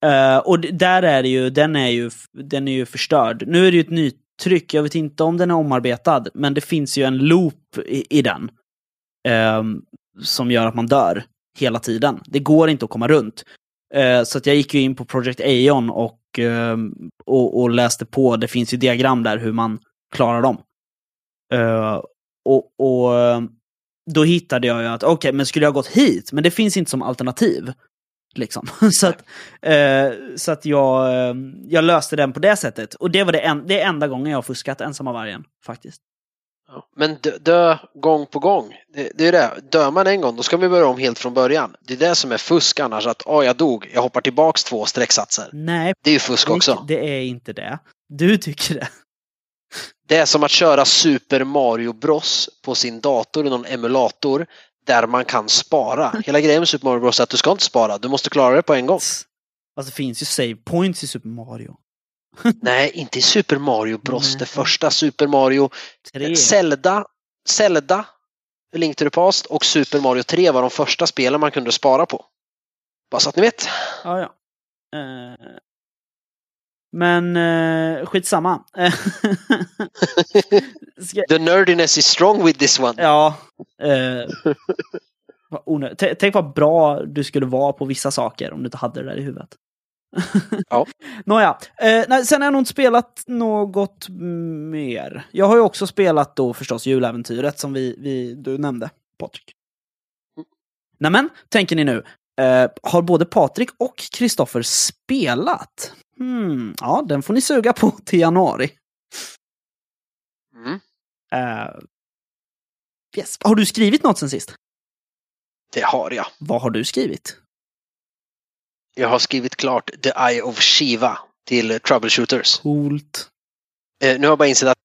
Eh, och där är det ju, den är ju, den är ju förstörd. Nu är det ju ett nytryck, jag vet inte om den är omarbetad, men det finns ju en loop i, i den. ehm, som gör att man dör hela tiden. Det går inte att komma runt. Eh, så att jag gick ju in på Project Aeon och, ehm, och, och läste på. Det finns ju diagram där hur man klarar dem. Eh, och, och ehm, då hittade jag ju att okej, men skulle jag gått hit? Men det finns inte som alternativ. Liksom. så att, eh, så att jag, ehm, jag löste den på det sättet. Och det var det, en, det är enda gången jag har fuskat ensamma vargen, faktiskt. Ja. Men dö, dö gång på gång. Det, det är det. Dör man en gång då ska vi börja om helt från början. Det är det som är fusk annars. Att åh, jag dog, jag hoppar tillbaks två strecksatser. Nej, Det är ju fusk också. det är inte det. Du tycker det. Det är som att köra Super Mario Bros på sin dator i någon emulator där man kan spara. Hela grejen med Super Mario Bros är att du ska inte spara, du måste klara det på en gång. Alltså det finns ju save points i Super Mario. Nej, inte i Super Mario Bros, Nej. det första Super Mario. Tre. Zelda, Zelda, Link to the Past och Super Mario 3 var de första spelen man kunde spara på. Bara så att ni vet. Ja, ja. Eh, men uh, skitsamma. Eh, Ska, The nerdiness is strong with this one. ja. Uh, vad onö- Tänk vad bra du skulle vara på vissa saker om du inte hade det där i huvudet. Ja. Nåja, eh, nej, sen har jag nog inte spelat något mer. Jag har ju också spelat då förstås juläventyret som vi, vi, du nämnde, Patrik. Mm. Nämen, tänker ni nu. Eh, har både Patrik och Kristoffer spelat? Hmm, ja, den får ni suga på till januari. Mm, Eh, yes. Har du skrivit något sen sist? det har jag. Vad har du skrivit? Jag har skrivit klart The Eye of Shiva till Troubleshooters. Coolt. Eh, nu har jag bara insett att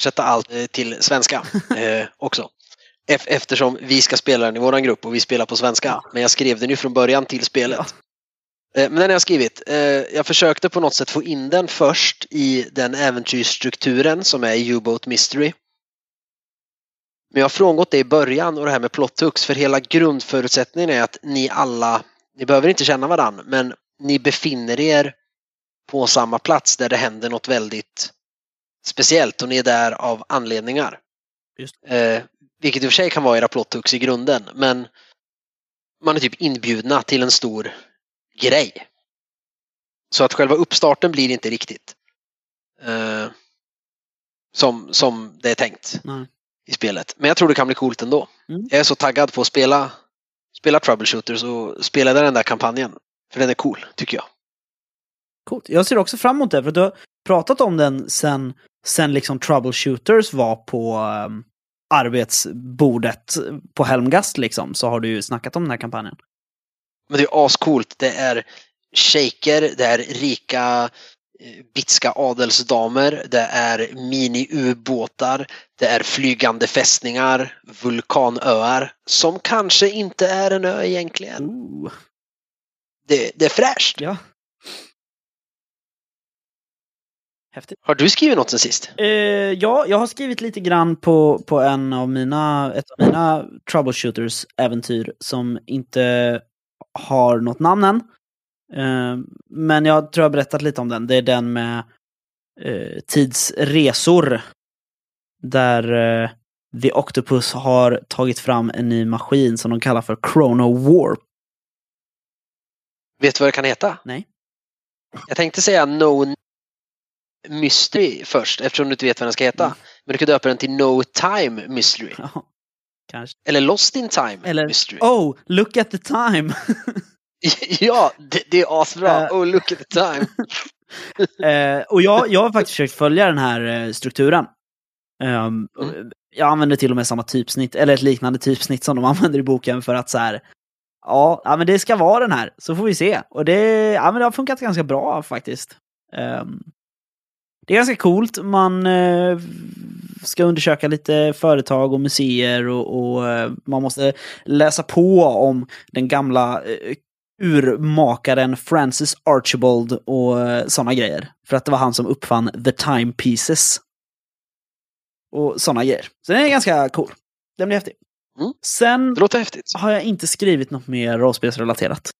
sätta allt eh, till svenska eh, också. Ef- eftersom vi ska spela den i våran grupp och vi spelar på svenska. Men jag skrev den ju från början till spelet. Ja. Eh, Men den har jag skrivit. Eh, Jag försökte på något sätt få in den först i den äventyrsstrukturen som är i U-Boat Mystery. Men jag har frångått det i början och det här med plot hooks för hela grundförutsättningen är att ni alla, ni behöver inte känna varann, men ni befinner er på samma plats där det händer något väldigt speciellt och ni är där av anledningar. Eh, vilket i och för sig kan vara era plot hooks i grunden, men man är typ inbjudna till en stor grej. Så att själva uppstarten blir inte riktigt eh, som, som det är tänkt Nej. i spelet. Men jag tror det kan bli coolt ändå. Mm. Jag är så taggad på att spela, spela Troubleshooters och spela den där kampanjen. För den är cool, tycker jag. Coolt. Jag ser också fram emot det, för du har pratat om den sen, sen liksom Troubleshooters var på um, arbetsbordet på Helmgast liksom, så har du ju snackat om den här kampanjen. Men det är ascoolt. Det är shejker, det är rika bitska adelsdamer, det är mini-ubåtar, det är flygande fästningar, vulkanöar som kanske inte är en ö egentligen. Ooh. Det, det är fräscht. Ja. Häftigt. Har du skrivit något sen sist? Eh, ja, jag har skrivit lite grann på, på en av mina, ett av mina Troubleshooters-äventyr som inte har något namn än. Eh, men jag tror jag har berättat lite om den. Det är den med eh, tidsresor. Där eh, The Octopus har tagit fram en ny maskin som de kallar för Chrono Warp. Vet du vad det kan heta? Nej. Jag tänkte säga No Mystery först eftersom du inte vet vad den ska heta. Mm. Men du kan döpa den till No Time Mystery. Ja, kanske. Eller Lost in Time Eller, Mystery. oh, look at the time! ja, det, det är asbra. Eh. oh, look at the time. Eh, och jag, jag har faktiskt försökt följa den här eh, strukturen. Ehm, och Jag använder till och med samma typsnitt, eller ett liknande typsnitt som de använder i boken för att så här, ja, ja men det ska vara den här, så får vi se. Och det, ja, men det har funkat ganska bra faktiskt. Ehm, det är ganska coolt, man eh, ska undersöka lite företag och museer och, och eh, man måste läsa på om den gamla eh, urmakaren Francis Archibald och sådana grejer. För att det var han som uppfann the timepieces. Och sådana grejer. Så den är ganska cool. Den blir häftig. Mm. Sen har jag inte skrivit något mer rollspelsrelaterat.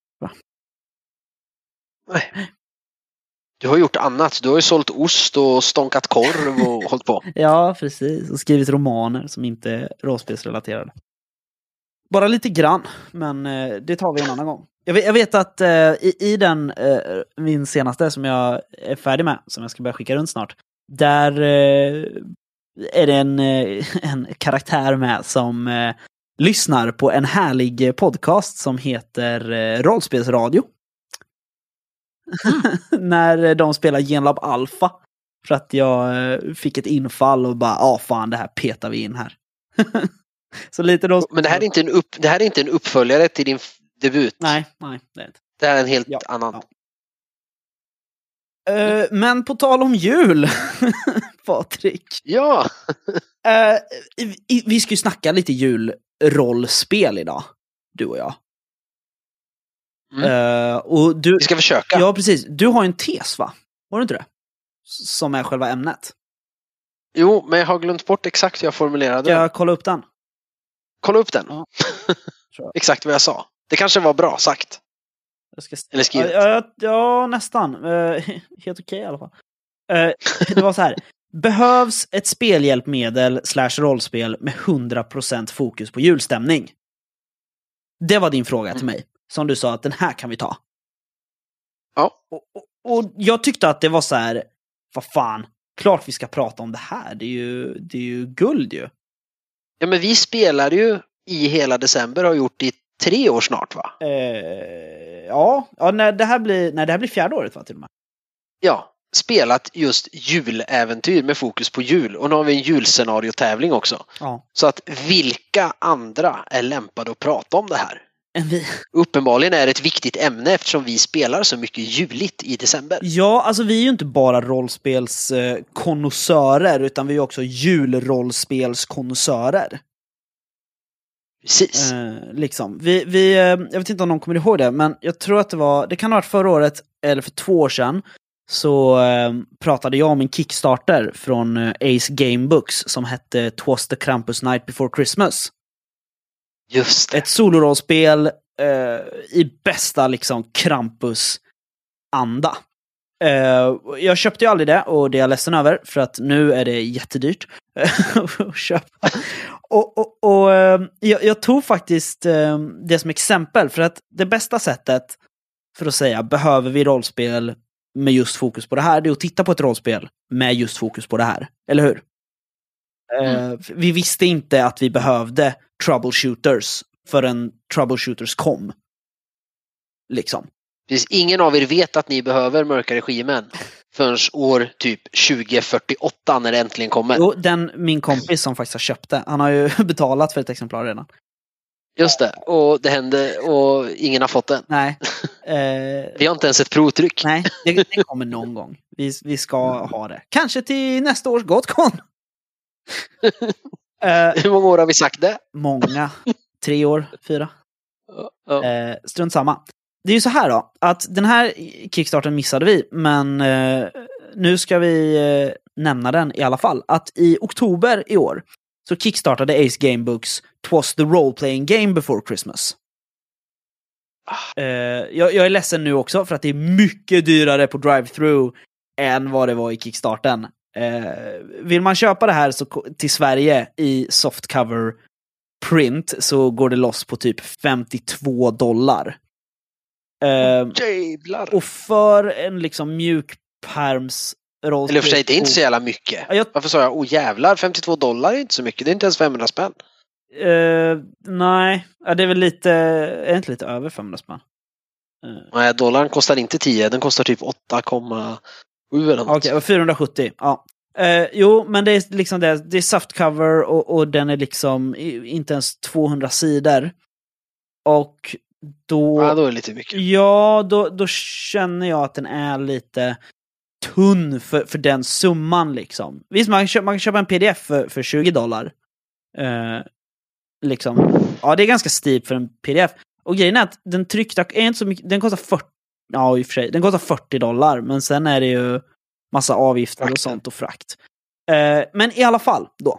Nej. Du har gjort annat. Du har ju sålt ost och stånkat korv och hållit på. Ja, precis. Och skrivit romaner som inte är rollspelsrelaterade. Bara lite grann, men eh, det tar vi en annan gång. Jag vet, jag vet att eh, i, i den, eh, min senaste som jag är färdig med, som jag ska börja skicka runt snart, där eh, är det en, eh, en karaktär med som eh, lyssnar på en härlig podcast som heter eh, Rollspelsradio. När de spelar Genlab Alpha. För att jag eh, fick ett infall och bara, ja fan det här petar vi in här. Så lite då... Men det här är inte en, upp, det här är inte en uppföljare till din debut. Nej, nej, det är inte. Det här är en helt Ja, annan. ja. Eh, men på tal om jul, Patrik. Ja, Eh, i- vi ska ju snacka lite julrollspel idag, du och jag. Mm. Eh, och du, vi ska försöka. ja precis, du har en tes va? Har du inte det? Som är själva ämnet. Jo, men jag har glömt bort exakt hur jag formulerade Ska jag kolla upp den? Kolla upp den. Ja. Exakt vad jag sa. Det kanske var bra sagt. Eller skrivet. Ja, ja, ja nästan. Eh, helt okej i alla fall. Eh, det var så här. Behövs ett spelhjälpmedel slash rollspel med 100% fokus på julstämning? Det var din fråga till Mm. mig. Som du sa att den här kan vi ta. Ja. Och, och, och jag tyckte att det var så här, vad fan, klart vi ska prata om det här. Det är ju, det är ju guld ju. Ja, men vi spelar ju i hela december och har gjort i tre år snart va? Eh, ja, ja när det här blir, när det här blir fjärde året va till och med. Ja, spelat just juläventyr med fokus på jul. Och nu har vi en julscenariotävling också. Ja. Så att vilka andra är lämpade att prata om det här? En vi, Uppenbarligen är det ett viktigt ämne eftersom vi spelar så mycket juligt i december. Ja, alltså vi är ju inte bara rollspelskonnässörer, utan vi är också julrollspelskonnässörer. Precis. Eh, liksom. vi, vi, eh, jag vet inte om någon kommer ihåg det, men jag tror att det var, det kan ha varit förra året, eller för två år sedan, så eh, pratade jag om en Kickstarter från eh, Ace Gamebooks som hette Twas the Krampus Night Before Christmas. Just det. Ett solorollspel eh, i bästa liksom Krampus-anda. Eh, jag köpte ju aldrig det och det är jag ledsen över för att nu är det jättedyrt att köpa. Och, och, och eh, jag, jag tog faktiskt eh, det som exempel för att det bästa sättet för att säga behöver vi rollspel med just fokus på det här, det är att titta på ett rollspel med just fokus på det här. Eller hur? Eh, vi visste inte att vi behövde troubleshooters förrän troubleshooters kom. Liksom. Precis, ingen av er vet att ni behöver mörka regimen förrän år typ 2048 när det äntligen kommer. Jo, den min kompis som faktiskt har köpt det, han har ju betalat för ett exemplar redan. Just det, och det hände och ingen har fått den. Nej. Eh, Vi har inte ens ett provtryck. nej, det, det kommer någon gång. Vi, vi ska ha det. Kanske till nästa års Gotcon. eh, Hur många år har vi sagt det? många. Tre år, fyra. Eh, strunt samma. Det är ju så här då, att den här kickstarten missade vi, men eh, nu ska vi eh, nämna den i alla fall. Att i oktober i år så kickstartade Ace Gamebooks Twas the Role Playing Game Before Christmas. Eh, jag, jag är ledsen nu också för att det är mycket dyrare på drive-through än vad det var i kickstarten. Eh, vill man köpa det här så, till Sverige i softcover print så går det loss på typ 52 dollar. Eh, och för en liksom mjukpärms Eller i och för sig, det är inte så jävla mycket. Ja, jag, Varför sa jag oh jävlar, 52 dollar är inte så mycket. Det är inte ens 500 spänn. eh, nej, ja, det är väl lite, är inte lite över 500 spänn? Eh, Nej, dollarn kostar inte 10, den kostar typ 8,7 eller något. Okej, och 470. Ja. Eh, jo, men det är liksom det. Det är softcover och, och den är liksom inte ens 200 sidor. Och då... Ja, då är det lite mycket. Ja, då, då känner jag att den är lite tunn för, för den summan liksom. Visst, man kan köpa, man kan köpa en pdf för, för 20 dollar. Eh, liksom. Ja, det är ganska steep för en pdf. Och grejen är att den tryckta är inte så mycket, den kostar 40, ja i och för sig, den kostar 40 dollar, men sen är det ju massa avgifter och Frakten. sånt och frakt. Eh, men i alla fall då.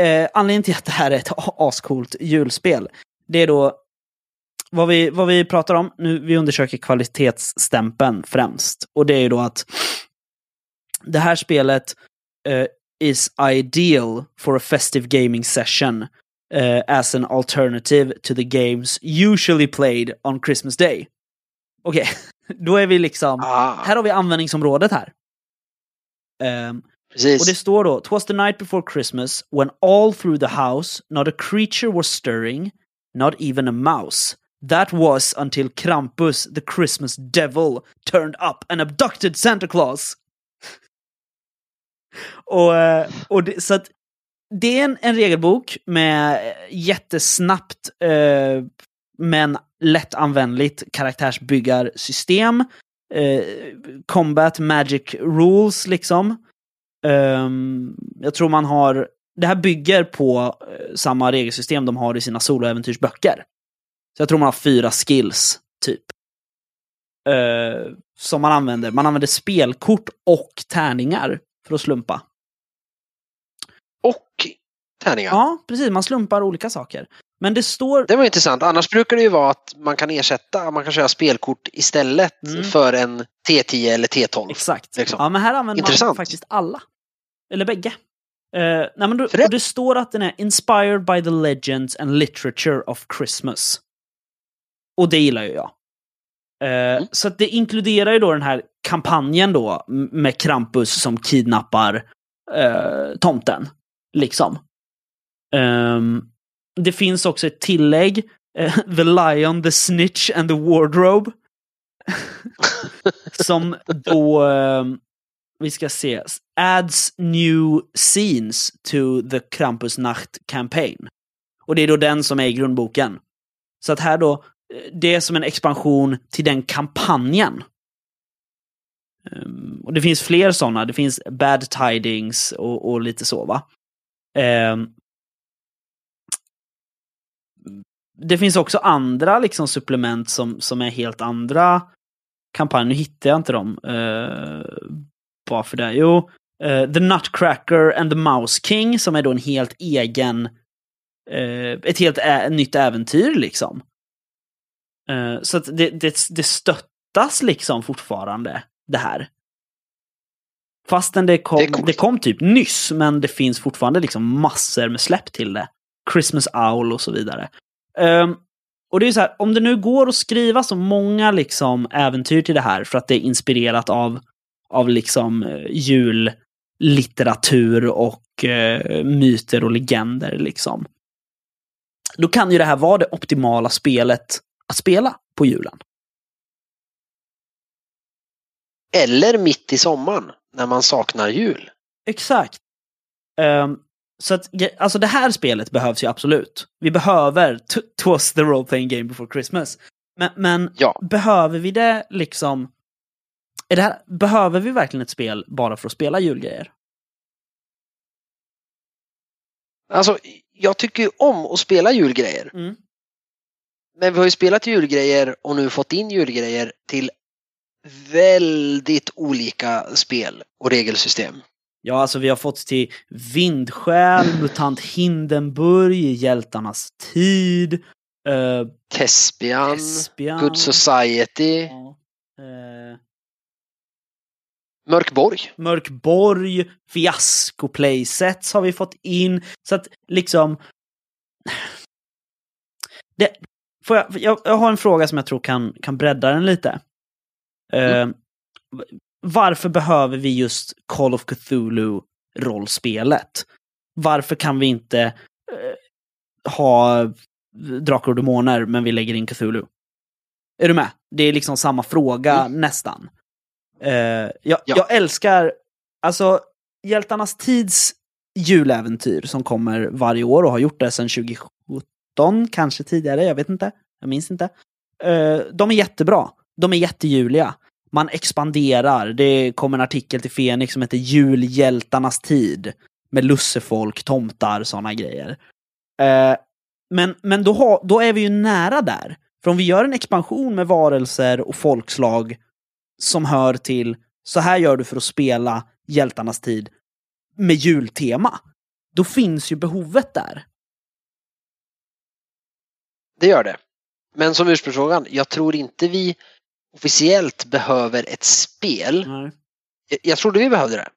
Eh, anledningen till att det här är ett ascoolt julspel, det är då vad vi, vad vi pratar om, nu vi undersöker kvalitetsstämpeln främst. Och det är ju då att det här spelet eh, is ideal for a festive gaming session eh, as an alternative to the games usually played on Christmas Day. Okej, då är vi liksom, Ah, här har vi användningsområdet här. Ehm, precis. och det står då, Twas the night before Christmas when all through the house not a creature was stirring, not even a mouse. That was until Krampus, the Christmas devil, turned up and abducted Santa Claus. och, eh, och det, så att det är en, en regelbok med eh, jättesnabbt eh, men lättanvändligt karaktärsbyggarsystem. Eh, combat magic rules liksom. Ehm, jag tror man har... Det här bygger på eh, samma regelsystem de har i sina soloäventyrsböcker. Så jag tror man har fyra skills, typ. Eh, som man använder. Man använder spelkort och tärningar för att slumpa. Och tärningar. Ja, precis. Man slumpar olika saker. Men det står... Det var intressant. Annars brukar det ju vara att man kan ersätta, man kan köra spelkort istället Mm. för en T10 eller T12. Exakt. liksom. Ja, men här använder man Intressant. faktiskt faktiskt alla. Eller bägge. Uh, nej, men då, det- och det står att den är inspired by the legends and literature of Christmas. Och det gillar ju jag. Eh, Så att det inkluderar ju då den här kampanjen då med Krampus som kidnappar eh, tomten. Liksom. Ehm, det finns också ett tillägg. eh, the Lion, the Snitch and the Wardrobe. som då, ehm, vi ska se, adds new scenes to the Krampusnacht campaign. Och det är då den som är i grundboken. Så att här då, det är som en expansion till den kampanjen. Ehm, och det finns fler sådana, det finns Bad Tidings och, och lite så va. Ehm, det finns också andra liksom supplement som, som är helt andra kampanjer. Nu hittar jag inte dem. Uh, bara för det. Jo, uh, The Nutcracker and the Mouse King som är då en helt egen, uh, ett helt nytt äventyr liksom så att det, det, det stöttas liksom fortfarande, det här. Fastän det kom, det, det, kom typ nyss, men det finns fortfarande liksom massor med släpp till det. Christmas Owl och så vidare. Um, och det är så här, om det nu går att skriva så många liksom äventyr till det här för att det är inspirerat av, av liksom uh, jullitteratur och uh, myter och legender liksom. Då kan ju det här vara det optimala spelet att spela på julen. Eller mitt i sommaren när man saknar jul. Exakt. Um, så att, alltså det här spelet behövs ju absolut. Vi behöver Twas the role playing game before Christmas. Men, men ja. behöver vi det liksom... Är det här, behöver vi verkligen ett spel bara för att spela julgrejer? Alltså, jag tycker ju om att spela julgrejer. Mm. Men vi har ju spelat julgrejer och nu fått in julgrejer till väldigt olika spel och regelsystem. Ja, alltså vi har fått till Vindsjäl, MUTANT Hindenburg, Hjältarnas tid, uh, Tespian, Tespian, Good Society. Ja, uh, Mörkborg. Mörkborg, Fiasko Playsets har vi fått in. Så att liksom... Det, får jag, jag, jag har en fråga som jag tror kan, kan bredda den lite. Mm. Uh, varför behöver vi just Call of Cthulhu-rollspelet? Varför kan vi inte uh, ha Drakar och Demoner men vi lägger in Cthulhu? Är du med? Det är liksom samma fråga mm. nästan. Uh, jag, ja. jag älskar, alltså Hjältarnas tids juläventyr som kommer varje år och har gjort det sedan 2017, kanske tidigare, jag vet inte. Jag minns inte. Eh, de är jättebra. De är jättejuliga man expanderar. Det kom en artikel till Fenix som heter Julhjältarnas tid. Med lussefolk, tomtar, sådana grejer. Eh, men men då, ha, då är vi ju nära där. För om vi gör en expansion med varelser och folkslag som hör till så här gör du för att spela Hjältarnas tid med jultema. Då finns ju behovet där. Det gör det. Men som ursprungsfrågan, jag tror inte vi officiellt behöver ett spel. Nej. Jag, jag trodde vi behövde det.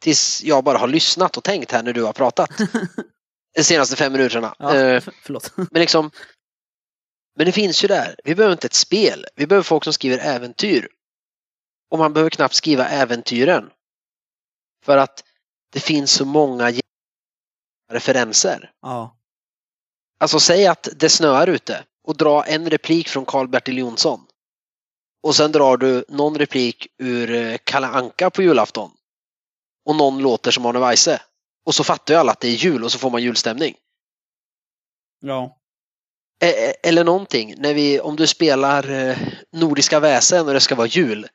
Tills jag bara har lyssnat och tänkt här när du har pratat. De senaste fem minuterna. Ja, uh, förlåt. Men liksom, men det finns ju där. Vi behöver inte ett spel. Vi behöver folk som skriver äventyr. Och man behöver knappt skriva äventyren. För att det finns så många referenser. Ja. Alltså säg att det snöar ute och dra en replik från Karl-Bertil Jonsson och sen drar du någon replik ur eh, Kalle Anka på julafton och någon låter som Arne Weise. Och så fattar ju alla att det är jul och så får man julstämning. Ja. Eller någonting, när vi, om du spelar eh, Nordiska väsen och det ska vara jul.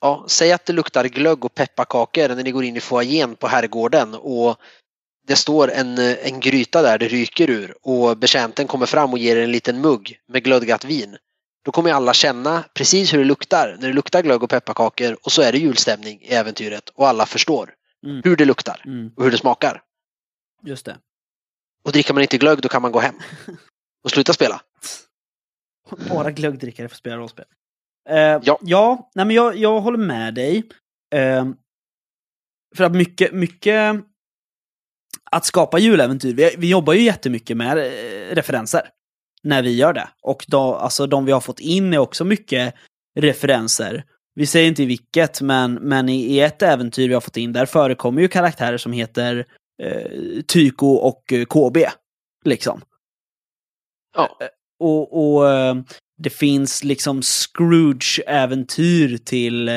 Ja, säg att det luktar glögg och pepparkakor när ni går in i foajén på herrgården och det står en, en gryta där det ryker ur och betjänten kommer fram och ger en liten mugg med glödgat vin. Då kommer alla känna precis hur det luktar när det luktar glögg och pepparkakor och så är det julstämning i äventyret och alla förstår mm. hur det luktar mm. och hur det smakar. Just det. Och dricker man inte glögg då kan man gå hem och sluta spela. Bara glöggdrickare får spela rollspel. Uh, ja, ja nej men jag, jag håller med dig. Uh, för att mycket, mycket att skapa juläventyr, vi, vi jobbar ju jättemycket med eh, referenser när vi gör det. Och då, alltså, de vi har fått in är också mycket referenser. Vi säger inte i vilket, men, men i, i ett äventyr vi har fått in, där förekommer ju karaktärer som heter eh, Tyko och eh, KB. Liksom. Ja. Eh, och, och det finns liksom Scrooge-äventyr till,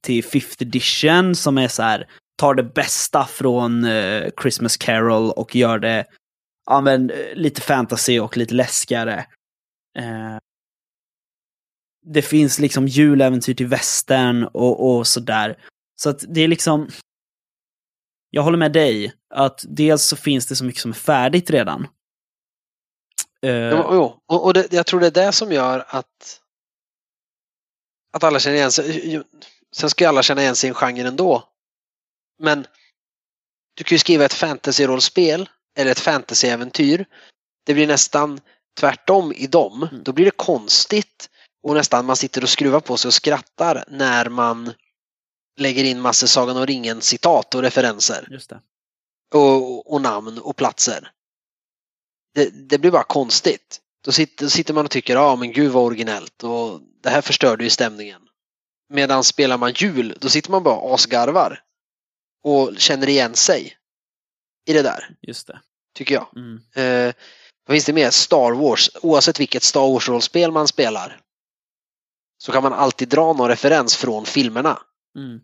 till 5th edition som är så här, tar det bästa från eh, Christmas Carol och gör det ja, men, eh, lite fantasy och lite läskigare. Eh, det finns liksom juläventyr till västern och, och sådär. Så att det är liksom... Jag håller med dig att dels så finns det så mycket som är färdigt redan. Eh, jo. Och, och det, jag tror det är det som gör att att alla känner igen sig. Sen ska ju alla känna igen sig i en genre ändå. Men du kan ju skriva ett fantasy-rollspel eller ett fantasy-äventyr. Det blir nästan tvärtom i dem. Mm. Då blir det konstigt och nästan man sitter och skruvar på sig och skrattar när man lägger in massor Sagan om ringen citat och referenser och, och namn och platser. Det, det blir bara konstigt. Då sitter, sitter man och tycker, ja men gud vad originellt och det här förstörde ju stämningen. Medan spelar man jul, då sitter man bara asgarvar och känner igen sig i det där, Just det. tycker jag. Mm. Eh, vad finns det mer? Star Wars. Oavsett vilket Star Wars-rollspel man spelar så kan man alltid dra någon referens från filmerna. Mm.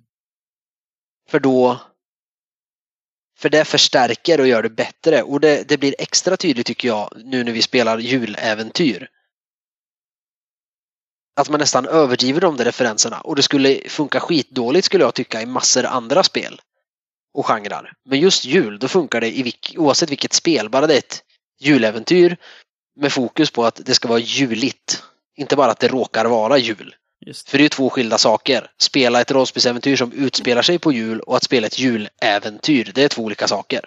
För då för det förstärker och gör det bättre och det, det blir extra tydligt tycker jag nu när vi spelar juläventyr. Att man nästan överdriver de där referenserna och det skulle funka skitdåligt skulle jag tycka i massor andra spel och genrer. Men just jul, då funkar det i vilk, oavsett vilket spel, bara det är ett juläventyr med fokus på att det ska vara juligt. Inte bara att det råkar vara jul. Just. För det är ju två skilda saker. Spela ett rollspelsäventyr som utspelar sig på jul och att spela ett juläventyr. Det är två olika saker.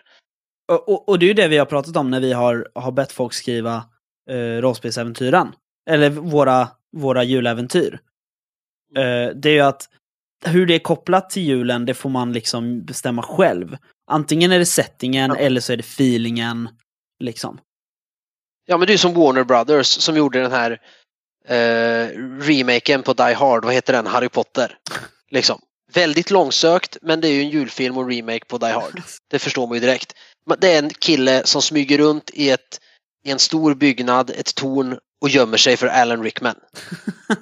Och, och, och det är ju det vi har pratat om när vi har, har bett folk skriva eh, rollspelsäventyren. Eller våra, våra juläventyr. Eh, det är ju att hur det är kopplat till julen, det får man liksom bestämma själv. Antingen är det settingen Ja. eller så är det feelingen. Liksom. Ja men det är som Warner Brothers som gjorde den här eh, remaken på Die Hard. Vad heter den? Harry Potter. Liksom. Väldigt långsökt men det är ju en julfilm och remake på Die Hard. Det förstår man ju direkt. Det är en kille som smyger runt i, ett, i en stor byggnad, ett torn och gömmer sig för Alan Rickman.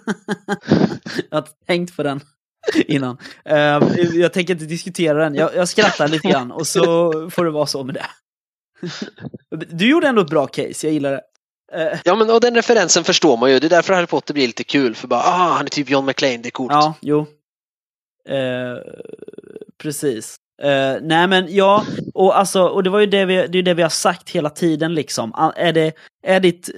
jag har tänkt på den innan. Eh, jag tänker inte diskutera den. Jag, jag skrattar lite grann och så får det vara så med det. Du gjorde ändå ett bra case, jag gillar det. Eh, Ja men och den referensen förstår man ju. Det är därför Harry Potter blir lite kul. För bara, ah, han är typ John McClane, det är coolt. Ja, jo. Eh, precis. Eh, nej men ja, och alltså, och det var ju det vi, det är det vi har sagt hela tiden liksom. Är det, är ditt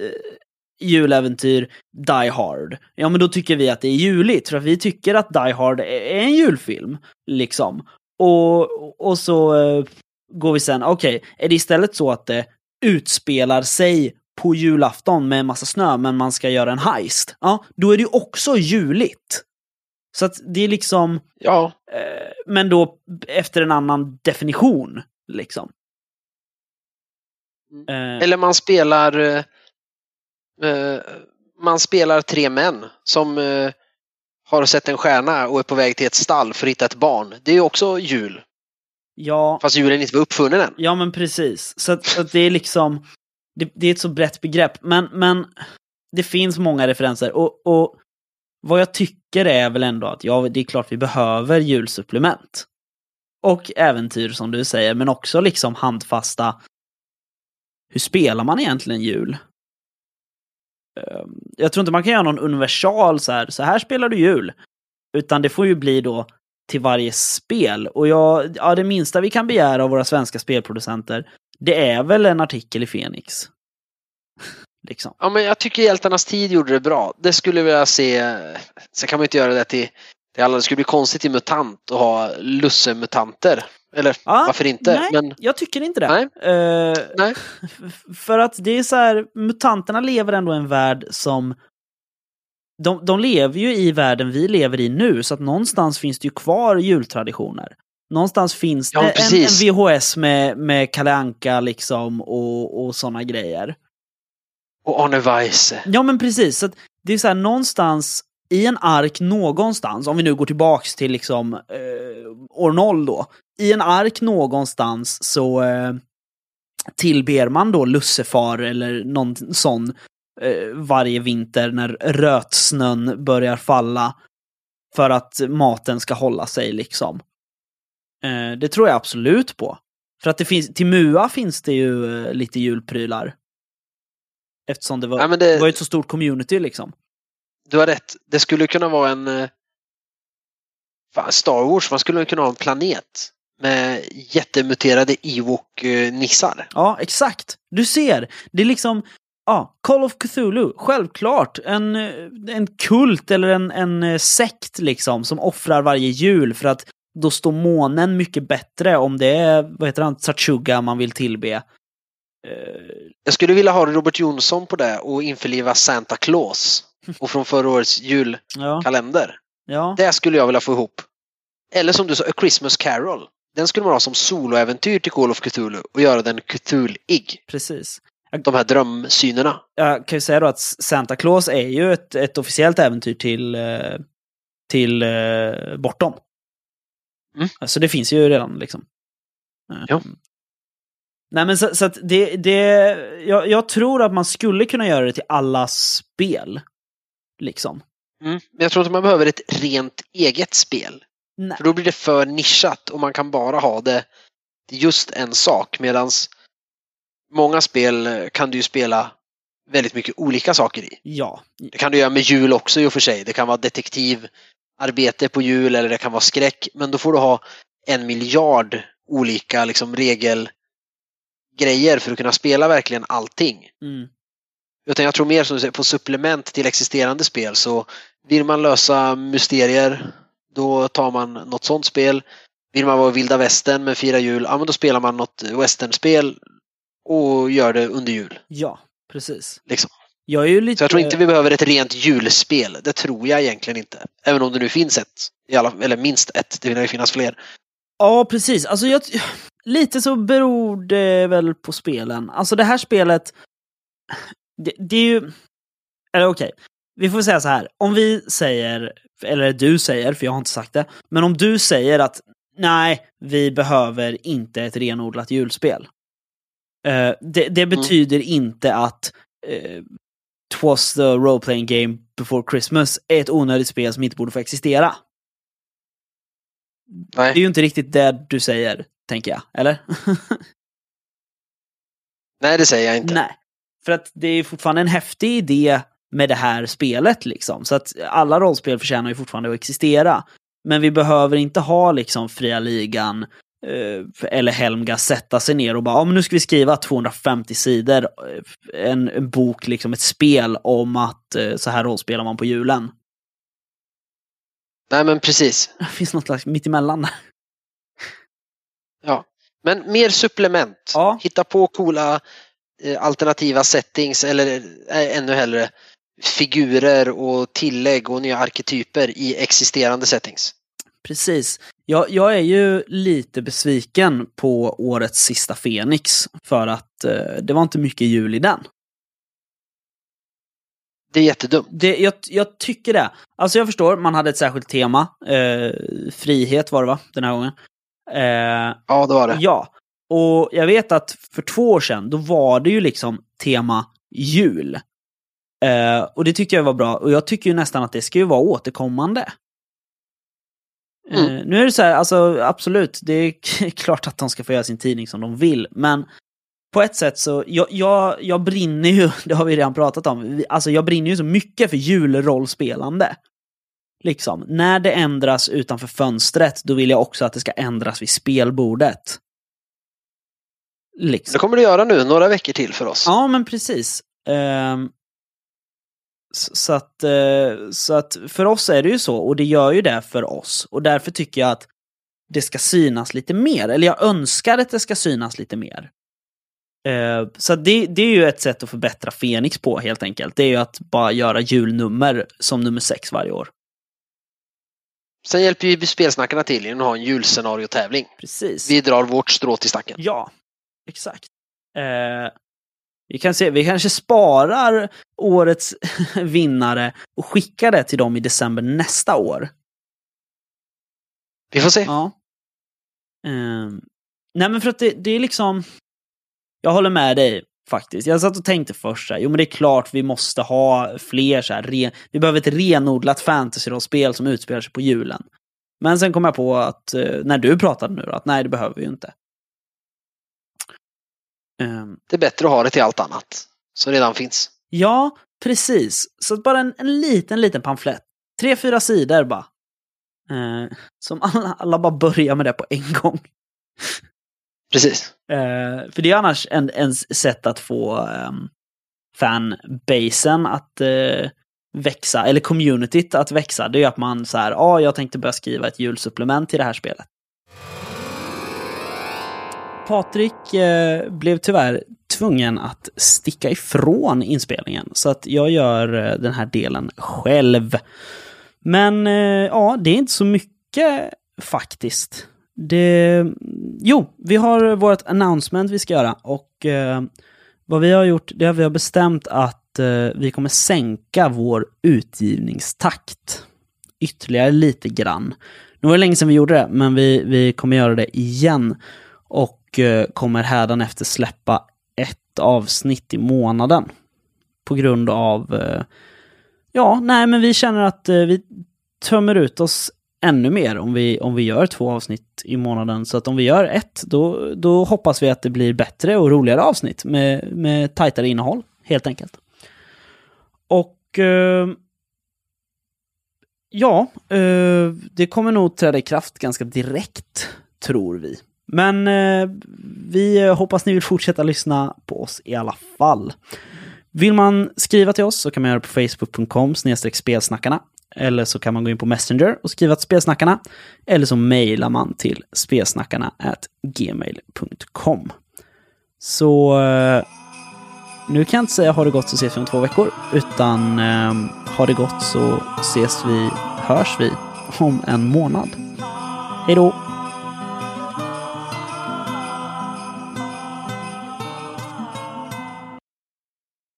juläventyr Die Hard? Ja men då tycker vi att det är juligt, för att vi tycker att Die Hard är en julfilm. Liksom. Och, och så eh, går vi sen, okej, är det istället så att det utspelar sig på julafton med en massa snö, men man ska göra en heist? Ja, då är det ju också juligt. Så att det är liksom, Ja, eh, men då efter en annan definition, liksom. Eh, Eller man spelar eh, man spelar tre män som eh, har sett en stjärna och är på väg till ett stall för att hitta ett barn. Det är ju också jul. ja, Fast julen inte var uppfunnen än. ja, men precis. Så att, så att det är liksom, det, det är ett så brett begrepp, men, men det finns många referenser. Och, och vad jag tycker är väl ändå att ja, det är klart vi behöver julsupplement. Och äventyr som du säger, men också liksom handfasta. Hur spelar man egentligen jul? Ehm, jag tror inte man kan göra någon universal så här, så här spelar du jul. Utan det får ju bli då till varje spel. Och jag, ja, det minsta vi kan begära av våra svenska spelproducenter, det är väl en artikel i Fenix. liksom. Ja, men jag tycker Hjältarnas tid gjorde det bra. Det skulle jag vilja se. Sen kan man inte göra det till, till alla. Det skulle bli konstigt i MUTANT att ha lussemutanter. Eller Ja, varför inte? Nej, Men jag tycker inte det. Nej. Eh, Nej. För att det är så här, mutanterna lever ändå i en värld som... De, de lever ju i världen vi lever i nu, så att någonstans finns det ju kvar jultraditioner. Någonstans finns Ja, det en, precis. en VHS med, med Kalle Anka liksom och, och sådana grejer. och Arne Weise. Ja men precis, så det är så här någonstans i en ark någonstans, om vi nu går tillbaks till liksom eh, år noll då. I en ark någonstans så eh, tillber man då lussefar eller någon sån eh, varje vinter när rötsnön börjar falla. För att maten ska hålla sig liksom. Eh, det tror jag absolut på. För att det finns, till MUA finns det ju eh, lite julprylar. Eftersom det var, Ja, det det, var ett så stort community liksom. du har rätt. Det skulle kunna vara en eh, fan, Star Wars. Man skulle kunna ha en planet med jättemuterade Ewok-nissar. Ja, exakt. Du ser. Det är liksom, Ja, Call of Cthulhu, självklart. En, en kult eller en, en sekt liksom som offrar varje jul för att då står månen mycket bättre om det är, vad heter han, Sachuga man vill tillbe. Eh, Jag skulle vilja ha Robert Jonsson på det och införliva Santa Claus. Och från förra årets julkalender. Ja. ja. Det skulle jag vilja få ihop. Eller som du sa, A Christmas Carol. Den skulle man ha som soloäventyr till Call of Cthulhu och göra den Cthulhu-ig. Precis. De här drömsynerna. Jag kan ju säga då att Santa Claus är ju ett, ett officiellt äventyr till, eh, till uh, Bortom. Mm. Så det finns ju redan liksom. Ja. Nej men så, så att det, det jag, jag, tror att man skulle kunna göra det till alla spel. Liksom. Mm. Men jag tror inte man behöver ett rent eget spel. Nej. För då blir det för nischat och man kan bara ha det just en sak medans många spel kan du ju spela väldigt mycket olika saker i. Ja. Det kan du göra med jul också i och för sig. Det kan vara detektivarbete på jul eller det kan vara skräck. Men då får du ha en miljard olika liksom, regelgrejer för att kunna spela verkligen allting. Mm. Utan jag tror mer som du säger, på supplement till existerande spel så vill man lösa mysterier då tar man något sånt spel. Vill man vara vilda västern med fira jul, ja men då spelar man något westernspel och gör det under jul. Ja, precis. Liksom. Jag är ju lite... Så jag tror inte vi behöver ett rent julspel. Det tror jag egentligen inte. Även om det nu finns ett. Alla, eller minst ett. Det vill ju finnas fler. Ja, precis. Alltså jag, lite så beror det väl på spelen. Alltså det här spelet... Det, det är ju... Eller okej. Okay. Vi får säga så här. Om vi säger, eller du säger, för jag har inte sagt det. Men om du säger att nej, vi behöver inte ett renodlat julspel. Uh, det, det, mm. betyder mm. inte att uh, Twas the role playing game before Christmas är ett onödigt spel som inte borde få existera. Nej. Det är ju inte riktigt det du säger, tänker jag. Eller? Nej, det säger jag inte. Nej. För att det är fortfarande en häftig idé med det här spelet liksom. Så att alla rollspel förtjänar ju fortfarande att existera. Men vi behöver inte ha liksom fria ligan eh, eller Helmga sätta sig ner och bara, ja men nu ska vi skriva 250 sidor, eh, en, en bok, liksom ett spel om att eh, så här rollspelar man på julen. Nej men precis. Det finns något slags mittemellan där. Ja, men mer supplement. Ja. Hitta på coola alternativa settings eller ännu hellre figurer och tillägg och nya arketyper i existerande settings. Precis. Jag, jag är ju lite besviken på årets sista Fenix för att eh, det var inte mycket jul i den. Det är jättedumt. Det, jag, jag tycker det. Alltså jag förstår, man hade ett särskilt tema. Eh, frihet var det va, den här gången? Eh, ja, det var det. Ja. Och jag vet att för två år sedan, då var det ju liksom tema jul. Uh, och det tyckte jag var bra. Och jag tycker ju nästan att det ska ju vara återkommande. Eh, mm. Nu är det så här, alltså absolut, det är klart att de ska få göra sin tidning som de vill, men på ett sätt så, jag, jag, jag brinner ju, det har vi redan pratat om, alltså jag brinner ju så mycket för julrollspelande. Liksom, när det ändras utanför fönstret, då vill jag också att det ska ändras vid spelbordet. Liksom. Det kommer du göra nu, några veckor till för oss. Ja, men precis. Um, så att, eh, så att för oss är det ju så, och det gör ju det för oss. Och därför tycker jag att det ska synas lite mer, eller jag önskar att det ska synas lite mer. Eh, så det, det är ju ett sätt att förbättra Fenix på helt enkelt. Det är ju att bara göra julnummer som nummer sex varje år. Sen hjälper ju spelsnackarna till genom att ha en julscenariotävling. Precis. Vi drar vårt strå till stacken. Ja, exakt. Eh, vi kan se, vi kanske sparar årets vinnare och skickar det till dem i december nästa år. Vi får se. Ja. Um, nej men för att det, det, är liksom... Jag håller med dig faktiskt. Jag satt och tänkte först så här, jo men det är klart vi måste ha fler så här, re, vi behöver ett renodlat fantasy-spel som utspelar sig på julen. Men sen kom jag på att, eh, när du pratade nu då, att nej det behöver vi ju inte. Ehm. Det är bättre att ha det till allt annat som redan finns. Ja, precis. Så bara en, en liten, liten pamflett. Tre, fyra sidor bara. Eh, som alla, alla bara börjar med det på en gång. Precis. Eh, för det är annars en, en sätt att få, um, fanbasen att eh, växa, eller communityt att växa, det är att man så här, ja, ah, jag tänkte börja skriva ett julsupplement till det här spelet. Patrik eh, blev tyvärr tvungen att sticka ifrån inspelningen, så att jag gör eh, den här delen själv. Men eh, ja, det är inte så mycket faktiskt. Det... Jo, vi har vårt announcement vi ska göra och eh, vad vi har gjort, det är att vi har bestämt att eh, vi kommer sänka vår utgivningstakt ytterligare lite grann. Nu var det länge sedan vi gjorde det, men vi, vi kommer göra det igen och Eh, kommer hädanefter släppa ett avsnitt i månaden. På grund av, eh, ja, nej men vi känner att eh, vi tömmer ut oss ännu mer om vi, om vi gör två avsnitt i månaden. Så att om vi gör ett, då, då hoppas vi att det blir bättre och roligare avsnitt med, med tajtare innehåll, helt enkelt. Och eh, ja, eh, det kommer nog träda i kraft ganska direkt, tror vi. Men eh, vi hoppas ni vill fortsätta lyssna på oss i alla fall. Vill man skriva till oss så kan man göra det på facebook.com spelsnackarna. Eller så kan man gå in på Messenger och skriva till spelsnackarna. Eller så mejlar man till spelsnackarna gmail.com. Så eh, nu kan jag inte säga har det gått så ses vi om två veckor. Utan eh, har det gått så ses vi, hörs vi om en månad. Hej då!